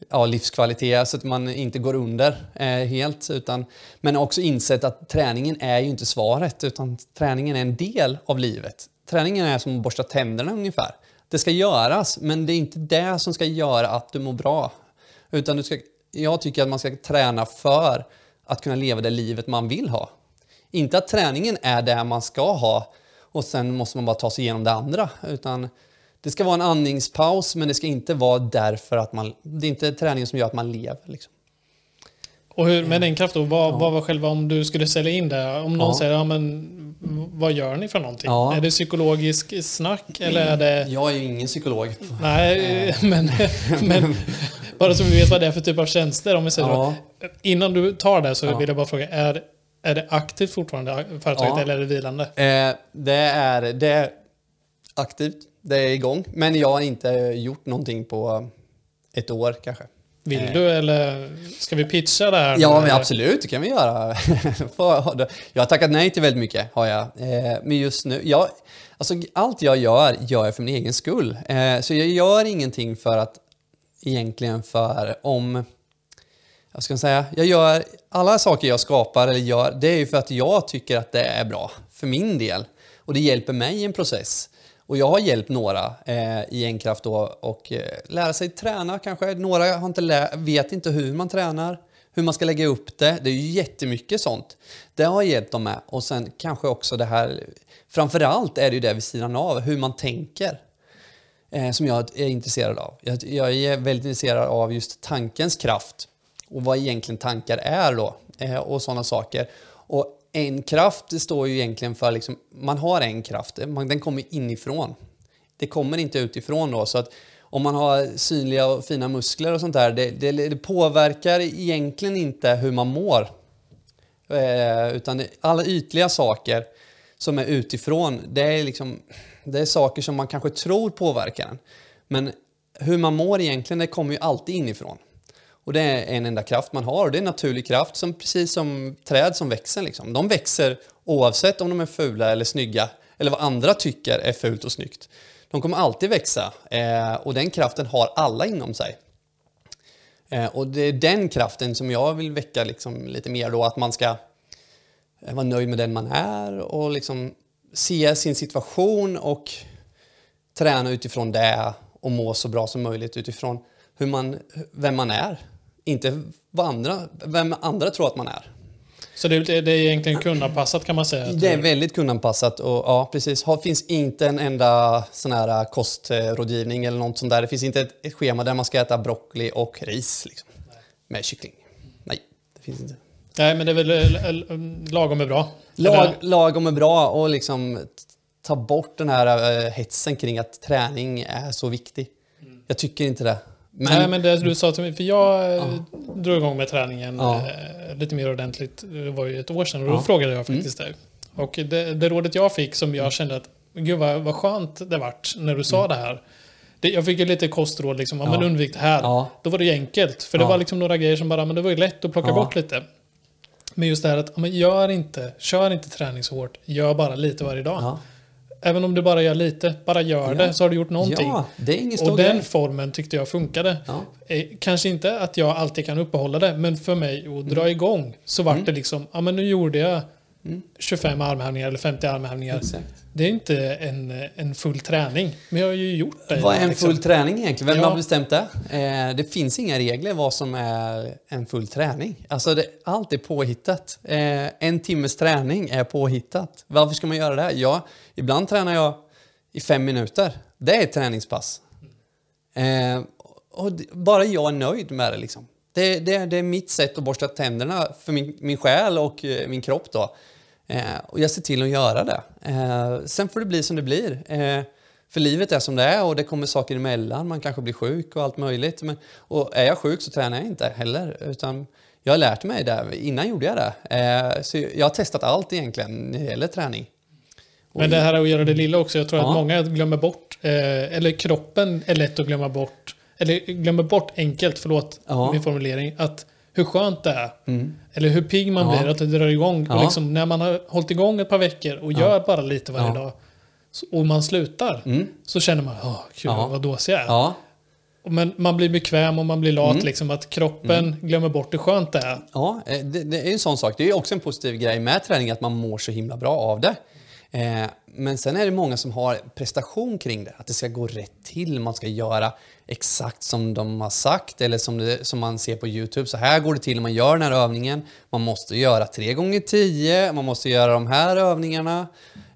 ja, livskvalitet så att man inte går under eh, helt. Utan, men också insett att träningen är ju inte svaret utan träningen är en del av livet. Träningen är som att borsta tänderna ungefär. Det ska göras men det är inte det som ska göra att du mår bra. Utan du ska, jag tycker att man ska träna för att kunna leva det livet man vill ha. Inte att träningen är det man ska ha och sen måste man bara ta sig igenom det andra. Utan det ska vara en andningspaus men det ska inte vara därför att man... Det är inte träningen som gör att man lever. Liksom. Och hur, med den kraften, vad, ja. vad var själva om du skulle sälja in det? Om någon ja. säger, ja men vad gör ni för någonting? Ja. Är det psykologisk snack eller är det... Jag är ju ingen psykolog. Nej, men, men bara så vi vet vad det är för typ av tjänster. Om vi säger ja. då. Innan du tar det så vill jag bara fråga, är, är det aktivt fortfarande företaget eller är det vilande? Eh, det, är, det är aktivt, det är igång. Men jag har inte gjort någonting på ett år kanske. Vill eh. du eller ska vi pitcha det här? Ja, men absolut, det kan vi göra. jag har tackat nej till väldigt mycket, har jag. Eh, men just nu, jag, alltså, allt jag gör, gör jag för min egen skull. Eh, så jag gör ingenting för att, egentligen för om, jag ska säga, jag gör, alla saker jag skapar eller gör, det är ju för att jag tycker att det är bra för min del. Och det hjälper mig i en process. Och jag har hjälpt några eh, i Enkraft då och eh, lära sig träna kanske. Några har inte vet inte hur man tränar, hur man ska lägga upp det. Det är ju jättemycket sånt. Det har jag hjälpt dem med. Och sen kanske också det här, framförallt är det ju det vid sidan av, hur man tänker. Eh, som jag är intresserad av. Jag, jag, är väldigt intresserad av just tankens kraft och vad egentligen tankar är då eh, och sådana saker. Och en kraft det står ju egentligen för, liksom, man har en kraft, den kommer inifrån. Det kommer inte utifrån då. Så att om man har synliga och fina muskler och sånt där, det, det, det påverkar egentligen inte hur man mår. Eh, utan det, alla ytliga saker som är utifrån, det är, liksom, det är saker som man kanske tror påverkar en. Men hur man mår egentligen, det kommer ju alltid inifrån. Och det är en enda kraft man har. Det är en naturlig kraft, som, precis som träd som växer. Liksom. De växer oavsett om de är fula eller snygga, eller vad andra tycker är fult och snyggt. De kommer alltid växa eh, och den kraften har alla inom sig. Eh, och det är den kraften som jag vill väcka liksom lite mer då, att man ska eh, vara nöjd med den man är och liksom se sin situation och träna utifrån det och må så bra som möjligt utifrån hur man, vem man är. Inte vad andra, vem andra tror att man är. Så det, det är egentligen kundanpassat kan man säga? Det är väldigt kundanpassat och ja, precis. Det finns inte en enda sån här kostrådgivning eller något sånt där. Det finns inte ett, ett schema där man ska äta broccoli och ris liksom, med kyckling. Nej, det finns inte. Nej, men det är väl lagom är bra? Lag, lagom är bra och liksom ta bort den här hetsen kring att träning är så viktig. Mm. Jag tycker inte det. Men... Nej, men det du sa till mig, för jag ja. drog igång med träningen ja. eh, lite mer ordentligt, det var ju ett år sedan, och då ja. frågade jag faktiskt mm. dig. Och det, det, rådet jag fick som jag kände att, gud vad, vad skönt det vart när du sa mm. det här. Det, jag fick ju lite kostråd, liksom, ja. men undvik det här. Då var det ju enkelt, för det var liksom några grejer som bara, men det var ju lätt att plocka bort lite. Men just det här att, men gör inte, kör inte träning så hårt, gör bara lite varje dag. Även om du bara gör lite, bara gör ja. det så har du gjort någonting. Ja, det är ingen och den grej. formen tyckte jag funkade. Ja. Eh, kanske inte att jag alltid kan uppehålla det, men för mig att dra mm. igång så vart mm. det liksom, ja men nu gjorde jag 25 armhävningar eller 50 armhävningar. Exakt. Det är inte en, en full träning, men jag har ju gjort det. Vad är en liksom. full träning egentligen? Vem ja. har bestämt det? Eh, det finns inga regler vad som är en full träning. Alltså det, allt är påhittat. Eh, en timmes träning är påhittat. Varför ska man göra det? Ja, ibland tränar jag i fem minuter. Det är ett träningspass. Eh, och bara jag är nöjd med det liksom. Det, det, det, är mitt sätt att borsta tänderna för min, min själ och eh, min kropp då. Eh, och jag ser till att göra det. Eh, sen får det bli som det blir. Eh, för livet är som det är och det kommer saker emellan. Man kanske blir sjuk och allt möjligt. Men, och är jag sjuk så tränar jag inte heller. Utan jag har lärt mig det. Innan gjorde jag det. Eh, så jag har testat allt egentligen när det gäller träning. Men det här att göra det lilla också. Jag tror ja. att många glömmer bort, eh, eller kroppen är lätt att glömma bort. Eller glömmer bort enkelt, förlåt ja. min formulering, att hur skönt det är. Mm. Eller hur pigg man ja. blir, att det drar igång. Ja. Och liksom, när man har hållit igång ett par veckor och gör bara lite varje dag och man slutar mm. så känner man, åh, kul, vad dåsig jag är. Men man blir bekväm och man blir lat, mm. liksom, att kroppen mm. glömmer bort hur skönt det är. Ja, eh, det, det, är en sån sak. Det är också en positiv grej med träning, att man mår så himla bra av det. Eh, men sen är det många som har prestation kring det, att det ska gå rätt till, man ska göra exakt som de har sagt eller som, det, som man ser på Youtube. Så här går det till när man gör den här övningen. Man måste göra 3 gånger 10 man måste göra de här övningarna.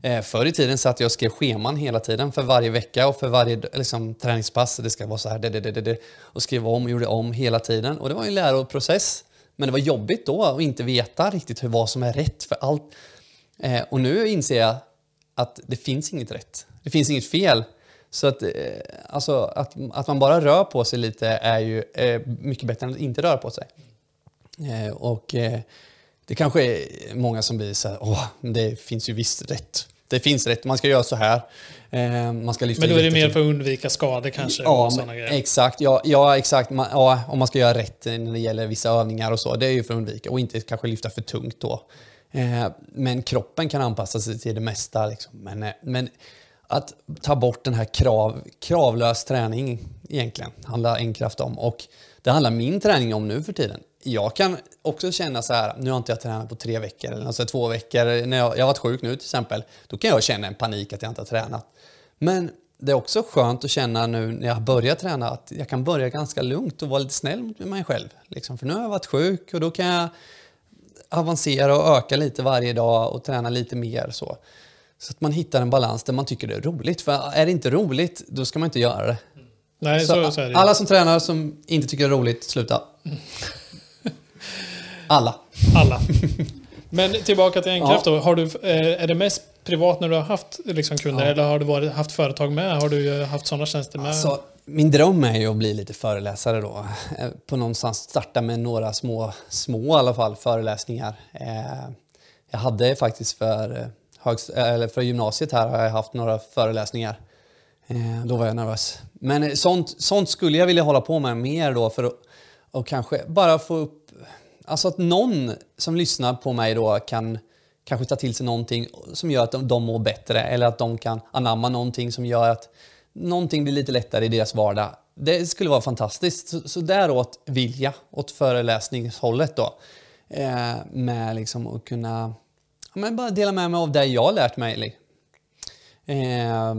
Eh, förr i tiden satt jag och skrev scheman hela tiden för varje vecka och för varje liksom, träningspass. Det ska vara så här, det, det, det, det, och skrev om och gjorde om hela tiden. Och det var en läroprocess. Men det var jobbigt då att inte veta riktigt hur, vad som är rätt för allt. Eh, och nu inser jag att det finns inget rätt. Det finns inget fel. Så att, eh, alltså, att, att man bara rör på sig lite är ju är mycket bättre än att inte röra på sig. Eh, och eh, det kanske är många som blir så här, åh, det finns ju visst rätt. Det finns rätt, man ska göra så här. Man ska lyfta Men då är det mer för att undvika skador kanske? Ja, exakt. Ja, ja, exakt. Man, ja, om man ska göra rätt när det gäller vissa övningar och så. Det är ju för att undvika och inte kanske lyfta för tungt då. Eh, men kroppen kan anpassa sig till det mesta. Liksom. Men, eh, men att ta bort den här krav, kravlös träning egentligen, handlar Enkraft om. Och det handlar min träning om nu för tiden. Jag kan också känna så här, nu har inte jag tränat på tre veckor eller alltså två veckor. När jag, jag har varit sjuk nu till exempel, då kan jag känna en panik att jag inte har tränat. Men det är också skönt att känna nu när jag börjar träna att jag kan börja ganska lugnt och vara lite snäll mot mig själv. Liksom. För nu har jag varit sjuk och då kan jag avancera och öka lite varje dag och träna lite mer. så. Så att man hittar en balans där man tycker det är roligt. För är det inte roligt, då ska man inte göra det. Nej, så, så, så är det. Alla som tränar som inte tycker det är roligt, sluta. Alla. Alla. Men tillbaka till Enkraft ja. då. Har du, eh, är det mest privat när du har haft liksom, kunder ja. eller har du varit, haft företag med? Har du haft sådana tjänster med? Alltså, min dröm är ju att bli lite föreläsare då. Eh, på någonstans starta med några små, små i alla fall, föreläsningar. Eh, jag hade faktiskt för eh, eller för gymnasiet här har jag haft några föreläsningar. Då var jag nervös. Men sånt, sånt skulle jag vilja hålla på med mer då för att, och kanske bara få upp, alltså att någon som lyssnar på mig då kan kanske ta till sig någonting som gör att de, de mår bättre eller att de kan anamma någonting som gör att någonting blir lite lättare i deras vardag. Det skulle vara fantastiskt. Så, så däråt vill jag, åt föreläsningshållet då. Eh, med liksom att kunna ja, men bara dela med mig av det jag har lärt mig. Eh,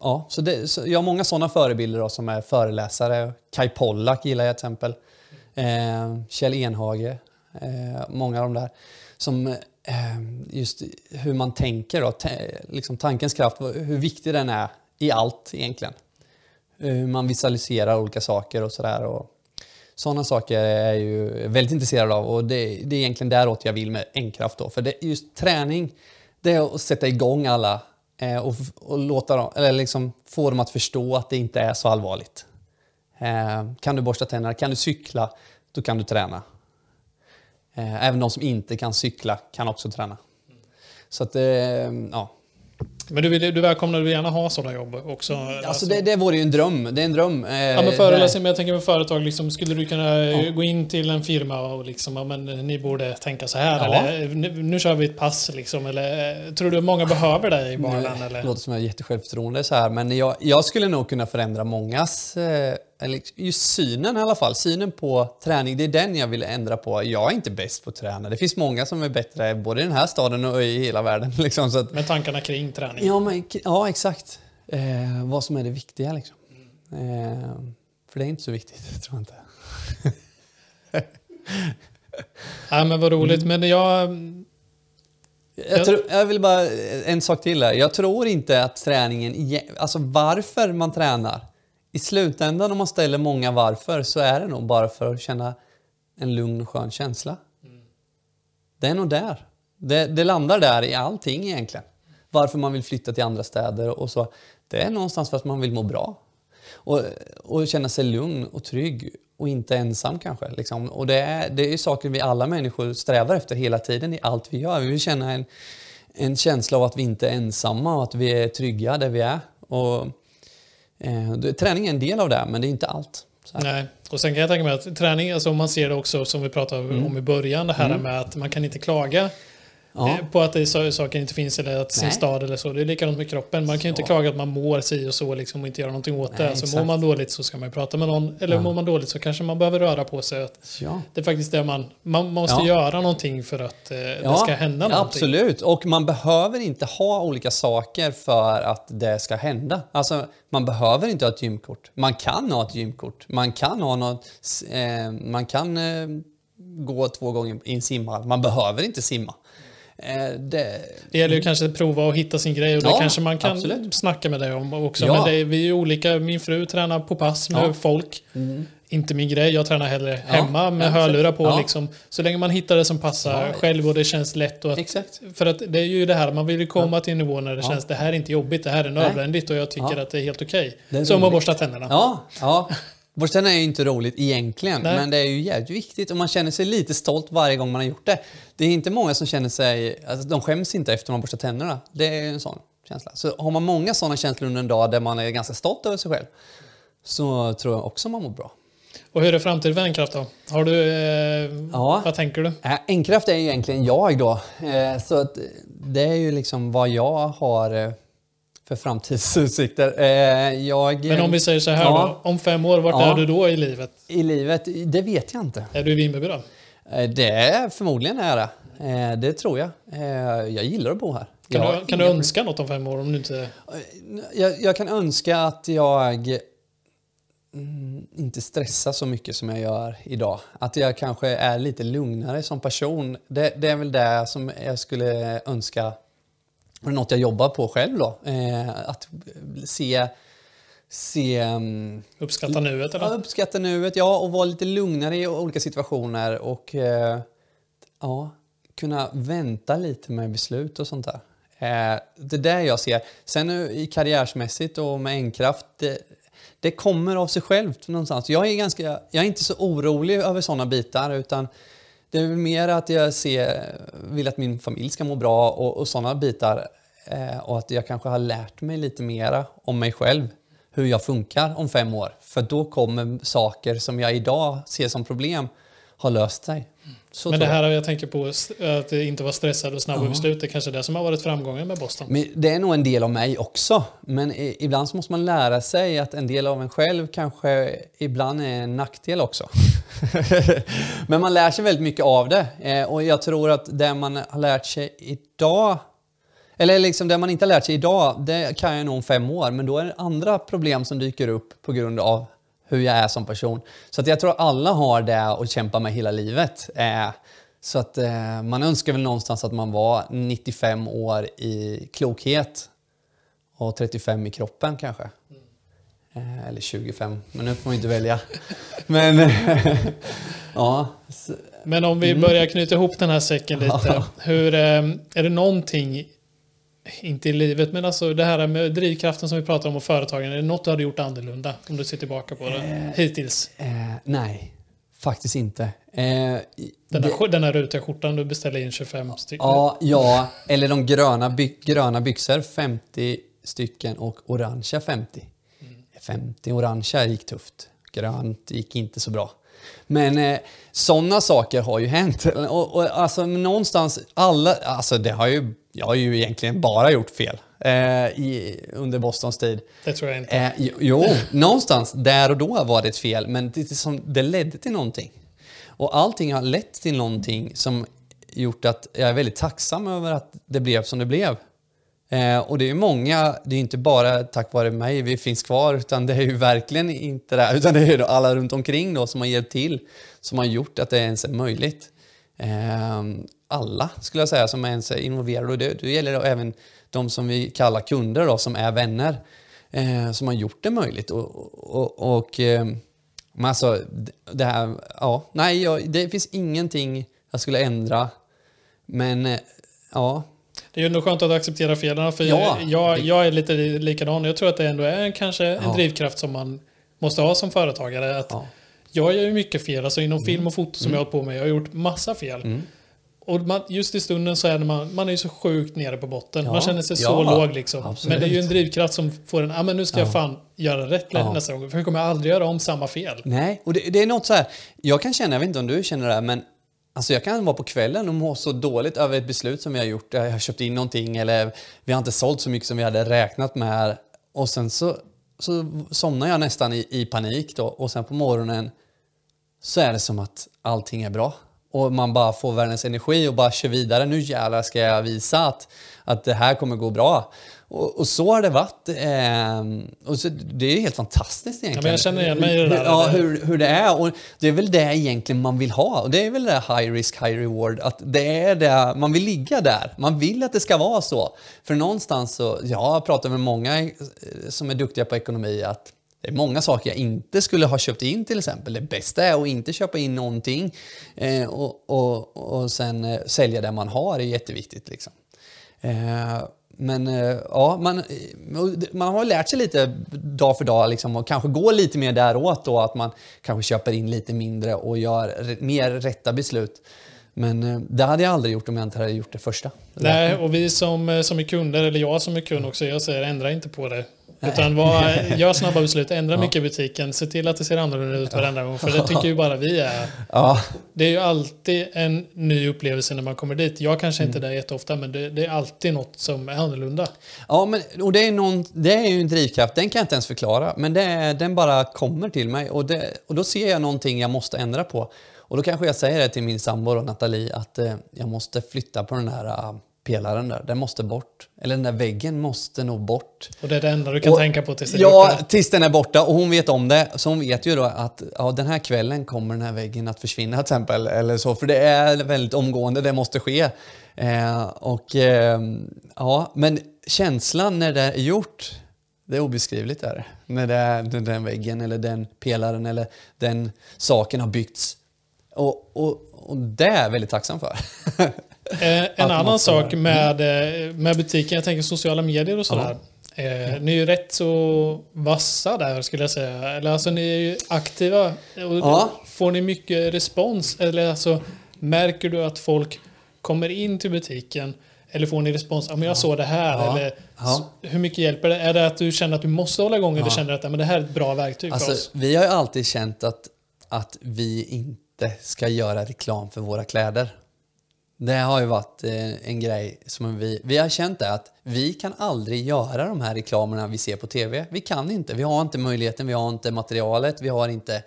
ja, så, det, så jag har många sådana förebilder då, som är föreläsare. Kai Pollak gillar jag till exempel. Eh, Kjell Enhage. Eh, många av de där. Som eh, just hur man tänker, då, liksom tankens kraft, hur viktig den är i allt egentligen. Hur man visualiserar olika saker och sådär. Sådana saker är jag ju väldigt intresserad av och det, det är egentligen däråt jag vill med Enkraft. Då. För det, just träning, det är att sätta igång alla eh, och, och, låta dem, eller liksom få dem att förstå att det inte är så allvarligt. Eh, kan du borsta tänderna, kan du cykla, då kan du träna. Eh, även de som inte kan cykla kan också träna. Så att, eh, ja, men du, vill, du välkomnar du gärna ha sådana jobb också? Alltså, alltså. Det, det vore ju en dröm. Det är en dröm. Eh, ja, men föreläsning, men jag tänker med företag, liksom, skulle du kunna ja. gå in till en firma och liksom, ja, men ni borde tänka så här, ja. eller nu, nu, kör vi ett pass liksom, eller eh, tror du många behöver det i vardagen? Det låter som jag är jättesjälvförtroende så här, men jag, jag skulle nog kunna förändra mångas eh, just synen i alla fall, synen på träning, det är den jag vill ändra på. Jag är inte bäst på att träna. Det finns många som är bättre, både i den här staden och i hela världen. Liksom, så att, Med tankarna kring träning? Ja, men, ja exakt. Eh, vad som är det viktiga liksom. Eh, för det är inte så viktigt, tror jag inte. ja, men vad roligt, men jag... Jag, tror, jag vill bara, en sak till här. Jag tror inte att träningen, alltså varför man tränar, i slutändan om man ställer många varför så är det nog bara för att känna en lugn och skön känsla. Mm. Det är nog där. Det, det, landar där i allting egentligen. Varför man vill flytta till andra städer och så. Det är någonstans för att man vill må bra. Och, och känna sig lugn och trygg och inte ensam kanske. Liksom. Och det är, det är saker vi alla människor strävar efter hela tiden i allt vi gör. Vi vill känna en, en känsla av att vi inte är ensamma och att vi är trygga där vi är. Och Eh, träning är en del av det, men det är inte allt. Nej, och sen kan jag tänka mig att träning, alltså om man ser det också som vi pratade mm. om i början, det här mm. med att man kan inte klaga Ja. Eh, på att det är saker inte finns eller att sin stad eller så. Det är likadant med kroppen. Man kan ju inte klaga att man mår si och så liksom och inte göra någonting åt Nej, det. Så exakt. mår man dåligt så ska man prata med någon. Eller ja. mår man dåligt så kanske man behöver röra på sig. Ja. Det är faktiskt det man, man måste göra någonting för att eh, det ska hända någonting. Absolut, och man behöver inte ha olika saker för att det ska hända. Alltså, man behöver inte ha ett gymkort. Man kan ha ett gymkort. Man kan ha något, eh, man kan eh, gå två gånger i en simhall. Man behöver inte simma. Eh, det... det gäller ju kanske att prova och hitta sin grej och det ja, kanske man kan absolut. snacka med dig om också. Ja. Men det är, vi är olika. Min fru tränar på pass med ja. folk. Mm. Inte min grej. Jag tränar hellre hemma med hörlurar på. Liksom. Så länge man hittar det som passar själv och det känns lätt. Och att, Exakt. För att det är ju det här, man vill ju komma till en nivå när det känns det här är inte jobbigt, det här är nödvändigt och jag tycker att det är helt okej. Okay. Som att borsta tänderna. Ja, ja. Borsta är ju inte roligt egentligen, Nej. men det är ju jävligt viktigt och man känner sig lite stolt varje gång man har gjort det. Det är inte många som känner sig, alltså de skäms inte efter man borstar tänderna. Det är en sån känsla. Så har man många sådana känslor under en dag där man är ganska stolt över sig själv, så tror jag också man mår bra. Och hur är framtiden för Enkraft då? Har du, eh, ja. Vad tänker du? Enkraft är ju egentligen jag då. Eh, så det är ju liksom vad jag har eh, för framtidsutsikter. Eh, jag, Men om vi säger så här ja, då, om fem år, vart ja, är du då i livet? I livet? Det vet jag inte. Är du i Vimmerby då? Eh, det är förmodligen är det. Eh, det tror jag. Jag gillar att bo här. Kan, du, kan du önska något om fem år? Om du inte... jag, jag kan önska att jag mm, inte stressar så mycket som jag gör idag. Att jag kanske är lite lugnare som person. Det, det är väl det som jag skulle önska det är något jag jobbar på själv då. Eh, att se... se um, uppskatta nuet eller? Ja, uppskatta nuet, ja. Och vara lite lugnare i olika situationer. Och eh, ja, kunna vänta lite med beslut och sånt där. Eh, det är det jag ser. Sen i karriärsmässigt och med Enkraft, det, det kommer av sig självt någonstans. Jag är, ganska, jag är inte så orolig över sådana bitar utan det är väl mer att jag ser, vill att min familj ska må bra och, och sådana bitar. Eh, och att jag kanske har lärt mig lite mera om mig själv hur jag funkar om fem år. För då kommer saker som jag idag ser som problem ha löst sig. Så men det här jag tänker på, att inte vara stressad och snabb i beslut, det är kanske det som har varit framgången med Boston? Men det är nog en del av mig också. Men ibland så måste man lära sig att en del av en själv kanske ibland är en nackdel också. men man lär sig väldigt mycket av det. Eh, och jag tror att det man har lärt sig idag eller liksom det man inte har lärt sig idag, det kan jag nog om fem år, men då är det andra problem som dyker upp på grund av hur jag är som person. Så att jag tror alla har det att kämpa med hela livet. Eh, så att eh, man önskar väl någonstans att man var 95 år i klokhet och 35 i kroppen kanske. Eh, eller 25, men nu får man inte välja. Men, ja. Men om vi mm. börjar knyta ihop den här säcken lite. Hur, är det någonting inte i livet, men alltså det här med drivkraften som vi pratar om och företagen. Är det något du hade gjort annorlunda om du ser tillbaka på det eh, hittills? Eh, nej, faktiskt inte. Eh, den, här, det, den här rutiga skjortan du beställde in 25 stycken? Ja, ja eller de gröna, by, gröna byxor 50 stycken och orangea 50. Mm. 50 orangea gick tufft. Grönt gick inte så bra. Men eh, sådana saker har ju hänt. Och, och, alltså någonstans, alla, alltså det har ju jag har ju egentligen bara gjort fel eh, i, under Bostons tid. Det tror jag inte. Eh, jo, någonstans där och då var det ett fel, men det, som, det ledde till någonting. Och allting har lett till någonting som gjort att jag är väldigt tacksam över att det blev som det blev. Eh, och det är många, det är inte bara tack vare mig vi finns kvar, utan det är ju verkligen inte det, utan det är ju alla runt omkring då som har hjälpt till, som har gjort att det ens är möjligt. Eh, alla, skulle jag säga, som ens är involverade. Och det, det gäller då även de som vi kallar kunder, då, som är vänner, eh, som har gjort det möjligt. Och, och, och eh, alltså, det här, ja, nej, jag, det finns ingenting jag skulle ändra. Men, eh, ja. Det är ju ändå skönt att acceptera felen, för ja, jag, jag, är lite likadan. Jag tror att det ändå är kanske en ja. drivkraft som man måste ha som företagare. Att ja. Jag gör ju mycket fel, alltså inom film och foto som mm. jag har hållit på med. Jag har gjort massa fel. Mm. Och man, just i stunden så är man, man är ju så sjukt nere på botten. Ja, man känner sig så låg liksom. Absolut. Men det är ju en drivkraft som får en, ja men nu ska ja. jag fan göra rätt nästa gång. För nu kommer jag aldrig göra om samma fel. Nej, och det, det, är något så här, jag kan känna, jag vet inte om du känner det här, men Alltså jag kan vara på kvällen och må så dåligt över ett beslut som vi har gjort. Jag har köpt in någonting eller vi har inte sålt så mycket som vi hade räknat med. Och sen så, så somnar jag nästan i, i panik då och sen på morgonen så är det som att allting är bra och man bara får världens energi och bara kör vidare. Nu jävlar ska jag visa att, att det här kommer gå bra. Och, och så har det varit. Eh, och så, det är helt fantastiskt egentligen. Ja, jag känner igen mig i det där. Ja, hur, hur det är. Och det är väl det egentligen man vill ha. Och det är väl det high risk, high reward. Att det är det, man vill ligga där. Man vill att det ska vara så. För någonstans så, jag har pratat med många som är duktiga på ekonomi, att det är många saker jag inte skulle ha köpt in till exempel. Det bästa är att inte köpa in någonting eh, och, och, och sen eh, sälja det man har är jätteviktigt. Liksom. Eh, men eh, ja, man, eh, man har lärt sig lite dag för dag liksom, och kanske gå lite mer däråt då, att man kanske köper in lite mindre och gör mer rätta beslut. Men eh, det hade jag aldrig gjort om jag inte hade gjort det första. Nej, och vi som, som är kunder, eller jag som är kund också, jag säger ändra inte på det. Utan var, gör snabba beslut, ändra ja. mycket i butiken, se till att det ser annorlunda ut varenda gång. För det tycker ju bara vi är. Ja. Det är ju alltid en ny upplevelse när man kommer dit. Jag kanske inte är där jätteofta, men det, det, är alltid något som är annorlunda. Ja, men, och det är, någon, det är ju en drivkraft, den kan jag inte ens förklara. Men det, den bara kommer till mig och, det, och då ser jag någonting jag måste ändra på. Och då kanske jag säger det till min sambo Nathalie att eh, jag måste flytta på den här uh, pelaren där. Den måste bort. Eller den där väggen måste nog bort. Och det är det enda du kan och, tänka på tills den ja, är borta? Ja, tills den är borta. Och hon vet om det. Så hon vet ju då att ja, den här kvällen kommer den här väggen att försvinna till exempel. Eller så, för det är väldigt omgående, det måste ske. Eh, och eh, ja, men känslan när det är gjort, det är obeskrivligt. Är det. När, det är, den väggen eller den pelaren eller den saken har byggts. Och, och, och det är jag väldigt tacksam för. Eh, en annan sak med, eh, med butiken, jag tänker sociala medier och sådär. Eh, ni är ju rätt så vassa där skulle jag säga. Eller alltså ni är ju aktiva. Ja. Får ni mycket respons? Eller alltså märker du att folk kommer in till butiken Eller får ni respons? Ja, men jag såg det här. Ja. Eller, ja. Hur mycket hjälper det? Är det att du känner att du måste hålla igång eller känner att men det här är ett bra verktyg alltså, för oss? Vi har ju alltid känt att, att vi inte ska göra reklam för våra kläder. Det har ju varit eh, en grej som vi, vi har känt det att vi kan aldrig göra de här reklamerna vi ser på TV. Vi kan inte. Vi har inte möjligheten, vi har inte materialet, vi har inte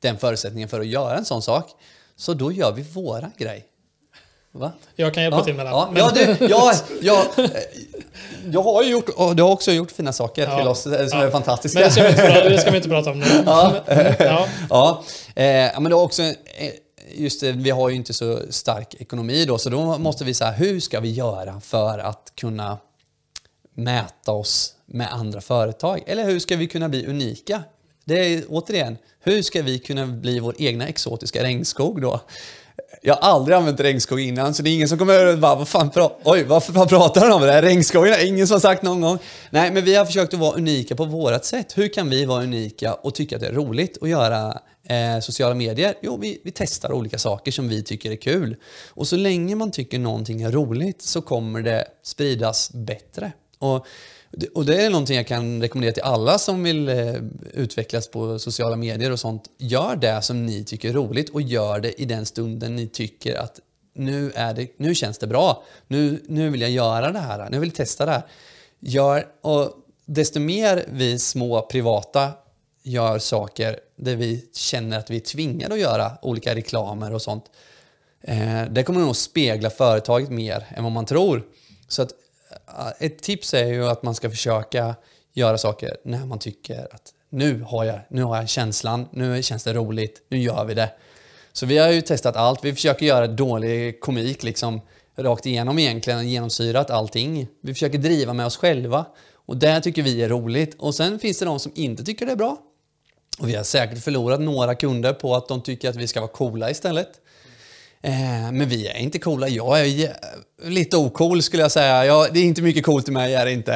den förutsättningen för att göra en sån sak. Så då gör vi våra grej. Va? Jag kan hjälpa ja, till med det. Ja, ja, du, ja, ja, jag har ju gjort, och du har också gjort fina saker ja, till oss som ja. är fantastiska. Men det ska, vi inte, det ska vi inte prata om nu. Ja, ja. ja. Eh, men det är också, just det, vi har ju inte så stark ekonomi då, så då måste vi säga hur ska vi göra för att kunna mäta oss med andra företag? Eller hur ska vi kunna bli unika? Det är återigen, hur ska vi kunna bli vår egna exotiska regnskog då? Jag har aldrig använt regnskog innan, så det är ingen som kommer och bara, vad fan, pra oj, varför vad pratar han om? Det här regnskogen är ingen som har sagt någon gång. Nej, men vi har försökt att vara unika på vårt sätt. Hur kan vi vara unika och tycka att det är roligt att göra eh, sociala medier? Jo, vi, vi testar olika saker som vi tycker är kul. Och så länge man tycker någonting är roligt så kommer det spridas bättre. Och och det är någonting jag kan rekommendera till alla som vill eh, utvecklas på sociala medier och sånt. Gör det som ni tycker är roligt och gör det i den stunden ni tycker att nu, är det, nu känns det bra. Nu, nu vill jag göra det här. Nu vill jag testa det här. Gör, och desto mer vi små privata gör saker där vi känner att vi är tvingade att göra olika reklamer och sånt. Eh, det kommer nog spegla företaget mer än vad man tror. Så att eh, ett tips är ju att man ska försöka göra saker när man tycker att nu har jag, nu har jag känslan, nu känns det roligt, nu gör vi det. Så vi har ju testat allt. Vi försöker göra dålig komik liksom rakt igenom egentligen, genomsyrat allting. Vi försöker driva med oss själva och det tycker vi är roligt. Och sen finns det de som inte tycker det är bra. Och vi har säkert förlorat några kunder på att de tycker att vi ska vara coola istället. Eh, men vi är inte coola. Jag är lite ocool skulle jag säga. Jag, det är inte mycket coolt i mig, är det inte.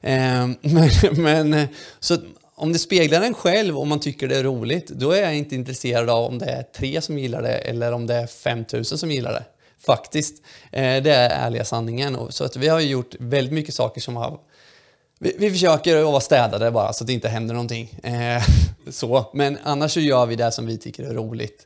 Eh, men, men, så om det speglar en själv och man tycker det är roligt, då är jag inte intresserad av om det är tre som gillar det eller om det är 5000 som gillar det. Faktiskt. Eh, det är ärliga sanningen. Så att vi har gjort väldigt mycket saker som har vi, vi försöker att vara städade bara så att det inte händer någonting. Eh, så. Men annars så gör vi det som vi tycker är roligt.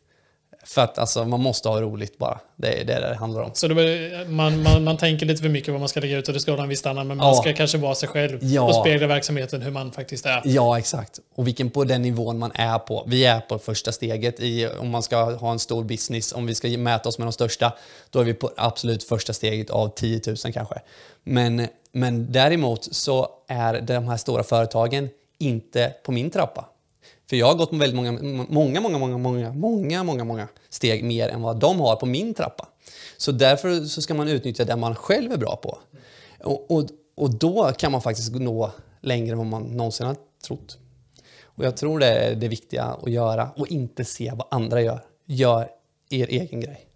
För att alltså, man måste ha roligt bara. Det är det det handlar om. Så det, man, man, man tänker lite för mycket vad man ska lägga ut och det ska ha en viss standard. Men man ja. ska kanske vara sig själv ja. och spegla verksamheten hur man faktiskt är. Ja, exakt. Och vilken på den nivån man är på. Vi är på första steget i, om man ska ha en stor business. Om vi ska mäta oss med de största, då är vi på absolut första steget av 10 000 kanske. Men, men däremot så är de här stora företagen inte på min trappa. För jag har gått väldigt många, många, många, många, många, många, många, många steg mer än vad de har på min trappa. Så därför så ska man utnyttja det man själv är bra på. Och, och, och då kan man faktiskt nå längre än vad man någonsin har trott. Och jag tror det är det viktiga att göra och inte se vad andra gör. Gör er egen grej.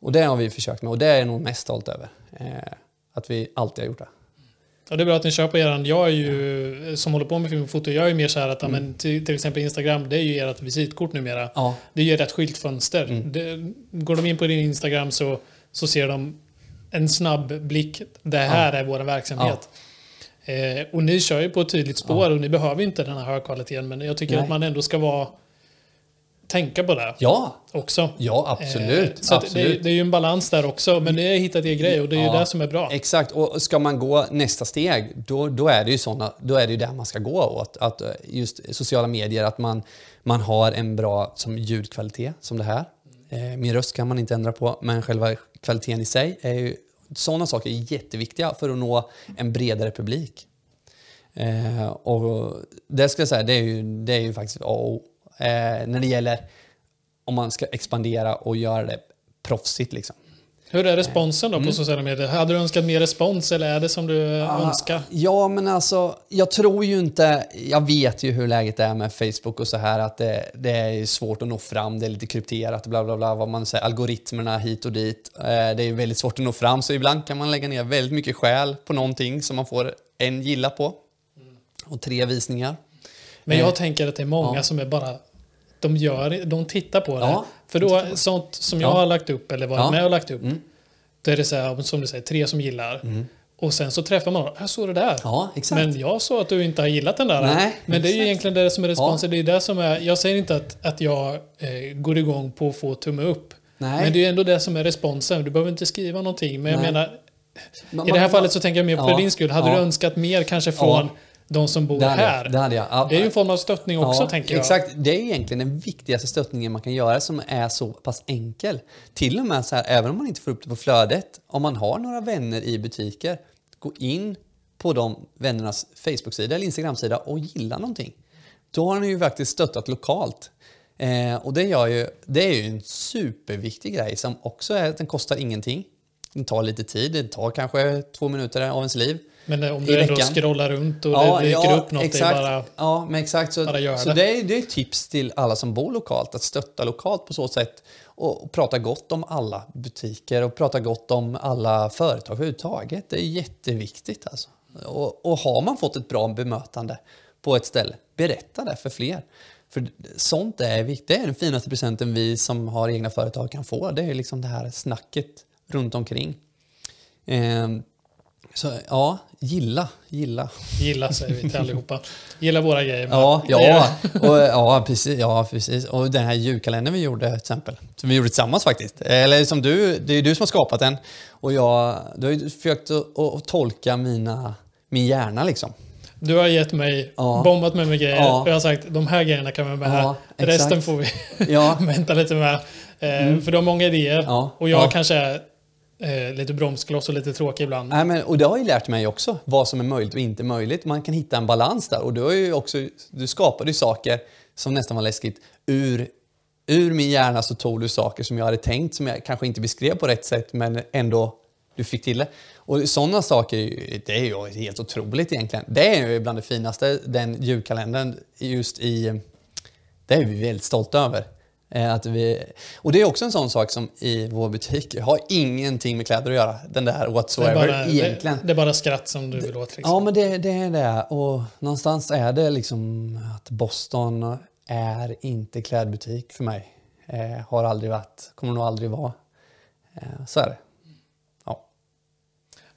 Och det har vi försökt med och det är jag nog mest stolt över. Eh, att vi alltid har gjort det. Ja, det är bra att ni kör på eran. Jag är ju, som håller på med film och foto, jag är mer så här att, mm. men, till, till, exempel Instagram, det är ju ert visitkort numera. Ja. Det är ju ett skyltfönster. Mm. Det, går de in på din Instagram så, så ser de en snabb blick. Det här ja. är vår verksamhet. Ja. Eh, och ni kör ju på ett tydligt spår och ni behöver inte den här högkvaliteten, men jag tycker Nej. att man ändå ska vara tänka på det. Ja, också. ja absolut. Eh, så absolut. Det, det, är ju en balans där också, men det är hittat er grej och det är ja, ju det som är bra. Exakt, och ska man gå nästa steg, då, då är det ju såna, då är det ju där man ska gå åt. Att eh, just sociala medier, att man, man har en bra som ljudkvalitet, som det här. Eh, min röst kan man inte ändra på, men själva kvaliteten i sig är ju sådana saker är jätteviktiga för att nå en bredare publik. Eh, och det ska jag säga, det är ju, det är ju faktiskt A och eh, när det gäller om man ska expandera och göra det proffsigt. Liksom. Hur är responsen då på mm. sociala medier? Hade du önskat mer respons eller är det som du ah, önskar? Ja, men alltså jag tror ju inte... Jag vet ju hur läget är med Facebook och så här att det, det är svårt att nå fram, det är lite krypterat, bla bla bla, vad man säger, algoritmerna hit och dit. Eh, det är väldigt svårt att nå fram, så ibland kan man lägga ner väldigt mycket själ på någonting som man får en gilla på och tre visningar. Men jag eh, tänker att det är många ja. som är bara de, gör, de tittar på det. Ja, För då, sånt som jag ja. har lagt upp eller varit ja. med och lagt upp. Mm. Då är det så här, som du säger, tre som gillar. Mm. Och sen så träffar man jag såg det där. Ja. Men jag såg att du inte har gillat den där. Nej, men det är ju egentligen det som är responsen. Ja. Det är det som är, jag säger inte att, att jag eh, går igång på att få tumme upp. Nej. Men det är ändå det som är responsen. Du behöver inte skriva någonting. Men jag menar, man, I det här man, fallet så tänker jag mer på ja, din skull. Hade ja. du önskat mer kanske från de som bor det här? Det hade jag. Ja, det är ju en form av stöttning också, tänker jag. Exakt. Det är egentligen den viktigaste stöttningen man kan göra som är så pass enkel. Till och med så här, även om man inte får upp det på flödet, om man har några vänner i butiker, gå in på de vännernas Facebook-sida eller Instagram-sida och gilla någonting. Då har ni ju faktiskt stöttat lokalt. Eh, och det, gör ju, det är ju en superviktig grej som också är att den kostar ingenting. Den tar lite tid, det tar kanske två minuter av ens liv. Men eh, om du ändå scrollar runt och ja, det dyker ja, upp något, exakt. det bara Ja, men exakt. Så, bara så det. det. är, det är tips till alla som bor lokalt, att stötta lokalt på så sätt och, och prata gott om alla butiker och prata gott om alla företag överhuvudtaget. Det är jätteviktigt alltså. Och, och har man fått ett bra bemötande på ett ställe, berätta det för fler. För sånt är viktigt. Det är den finaste presenten vi som har egna företag kan få. Det är liksom det här snacket runt omkring. Eh, så ja, gilla, gilla. Gilla säger vi till allihopa. Gilla våra grejer. Ja, ja, och, ja, precis, ja, precis. Och den här julkalendern vi gjorde till exempel. Som vi gjorde tillsammans faktiskt. Eller som du, det är du som har skapat den. Och jag, du har ju försökt att, att tolka mina, min hjärna liksom. Du har gett mig, ja. bombat mig med grejer. Ja. Och jag har sagt de här grejerna kan vi med ja, Resten får vi ja. vänta lite med. Eh, mm. För du har många idéer. Och jag kanske är eh, lite bromskloss och lite tråkig ibland. Nej, men, och det har ju lärt mig också vad som är möjligt och inte möjligt. Man kan hitta en balans där. Och du, har ju också, du skapade ju saker som nästan var läskigt ur ur min hjärna så tog du saker som jag hade tänkt som jag kanske inte beskrev på rätt sätt men ändå du fick till det. Och sådana saker, det är ju helt otroligt egentligen. Det är ju bland det finaste, den julkalendern just i... Det är vi väldigt stolta över. Eh, att vi, och det är också en sån sak som i vår butik har ingenting med kläder att göra. Den där whatsoever det bara, egentligen. Det, det, är bara skratt som du vill åt? Liksom. Ja, men det, det är det. Och någonstans är det liksom att Boston är inte klädbutik för mig. Eh, har aldrig varit, kommer nog aldrig vara. Eh, så är det. Ja.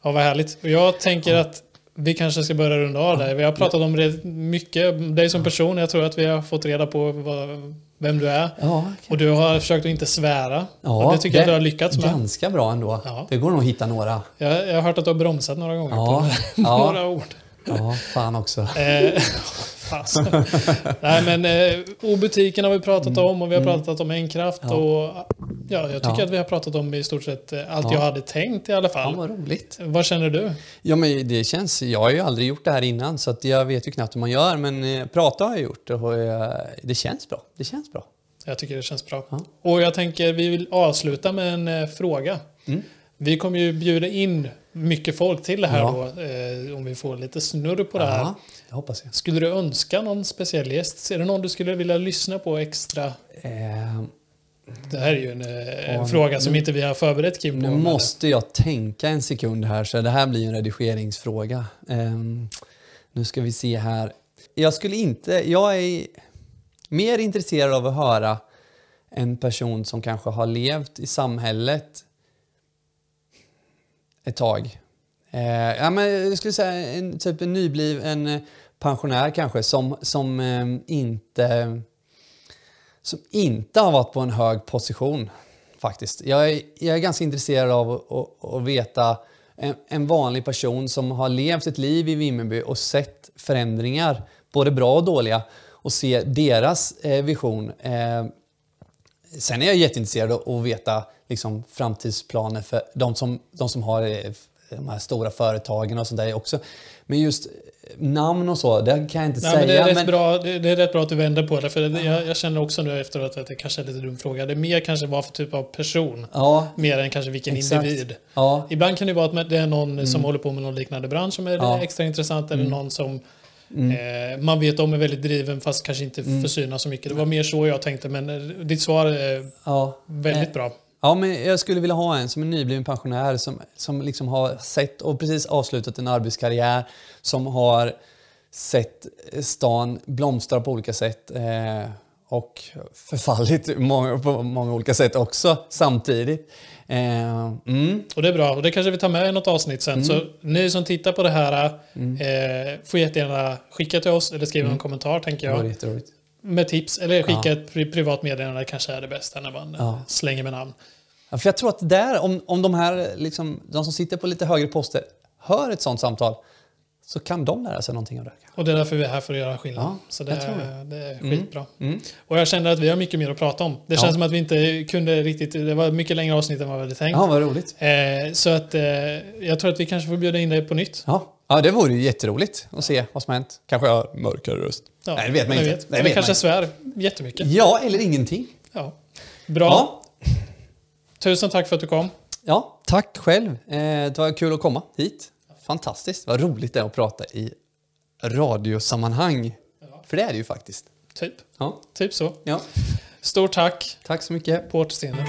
Ja, vad härligt. Och jag tänker ja. att vi kanske ska börja runda av där. Vi har pratat om mycket, dig som person. Jag tror att vi har fått reda på vad, vem du är. Ja, okay. Och du har försökt att inte svära. Ja, och det tycker det jag du har lyckats med. Ganska bra ändå. Ja. Det går nog att hitta några. Jag, jag har hört att du har bromsat några gånger ja, på några ord. Ja, fan också. Eh, fasen. Nej men eh, butiken har vi pratat om och vi har mm. pratat om Enkraft ja. och ja, jag tycker ja. att vi har pratat om i stort sett eh, allt ja. jag hade tänkt i alla fall. Ja, vad roligt. Vad känner du? Ja men det känns, jag har ju aldrig gjort det här innan så att jag vet ju knappt hur man gör men eh, prata har jag gjort och jag, det känns bra. Det känns bra. Jag tycker det känns bra. Och jag tänker vi vill avsluta med en eh, fråga. Mm. Vi kommer ju bjuda in mycket folk till det här ja. då, eh, om vi får lite snurr på det här. Ja, det hoppas jag. Skulle du önska någon speciell gäst? Är det någon du skulle vilja lyssna på extra? Eh, det här är ju en, eh, en fråga som nu, inte vi har förberett Kim. Nu måste jag tänka en sekund här, så det här blir en redigeringsfråga. Eh, nu ska vi se här. Jag skulle inte... Jag är mer intresserad av att höra en person som kanske har levt i samhället ett tag. Eh, ja, men jag skulle säga en, typ en nybliven eh, pensionär kanske som, som, eh, inte, som inte har varit på en hög position faktiskt. Jag är, jag är ganska intresserad av att, att veta en, en, vanlig person som har levt ett liv i Vimmerby och sett förändringar, både bra och dåliga, och se deras eh, vision. Eh, sen är jag jätteintresserad av att veta liksom, framtidsplaner för de som, de som har eh, de här stora företagen och sånt där också. Men just namn och så, det kan jag inte Nej, säga. Men det, är rätt men... bra, det, det, är rätt bra att du vänder på det. För det, jag, jag, känner också nu efteråt att det kanske är en lite dum fråga. Det är mer kanske vad för typ av person. Ja, mer än kanske vilken exakt. individ. Ja. Ibland kan det vara att det är någon mm. som håller på med någon liknande bransch som är ja. extra intressant. Eller mm. någon som Mm. Eh, man vet om är väldigt driven fast kanske inte mm. får synas så mycket. Det var mer så jag tänkte men eh, ditt svar är ja. väldigt eh, bra. Ja, men jag skulle vilja ha en som är nybliven pensionär som, som liksom har sett och precis avslutat en arbetskarriär som har sett stan blomstra på olika sätt. Eh, och förfallit många, på många olika sätt också samtidigt. Eh, mm. Och det är bra, och det kanske vi tar med i något avsnitt sen. Mm. Så ni som tittar på det här mm. eh, får jättegärna skicka till oss eller skriva mm. en kommentar tänker jag. Det med tips, eller skicka ja. ett privat meddelande kanske är det bästa när man ja. slänger med namn. Ja, för jag tror att där, om, om de här, liksom, de som sitter på lite högre poster, hör ett sånt samtal, så kan de lära sig någonting av det. Och det är därför vi är här för att göra skillnad. Ja, så det, är, det. är mm. skitbra. Mm. Mm. Och jag känner att vi har mycket mer att prata om. Det känns som att vi inte kunde riktigt, det var mycket längre avsnitt än vad vi hade tänkt. Ja, vad roligt. Eh, så att eh, jag tror att vi kanske får bjuda in dig på nytt. Ja, ja det vore ju jätteroligt att se vad som har hänt. Kanske jag har mörkare röst. Ja, Nej, det vet man inte. Vet. Nej, eller kanske svär jättemycket. Ja, eller ingenting. Ja. Bra. Ja. Tusen tack för att du kom. Ja, tack själv. Eh, det var kul att komma hit. Fantastiskt. Vad roligt det är att prata i radiosammanhang. Ja. För det är det ju faktiskt. Typ. Ja. Typ så. Ja. Stort tack. Tack så mycket. På återseende.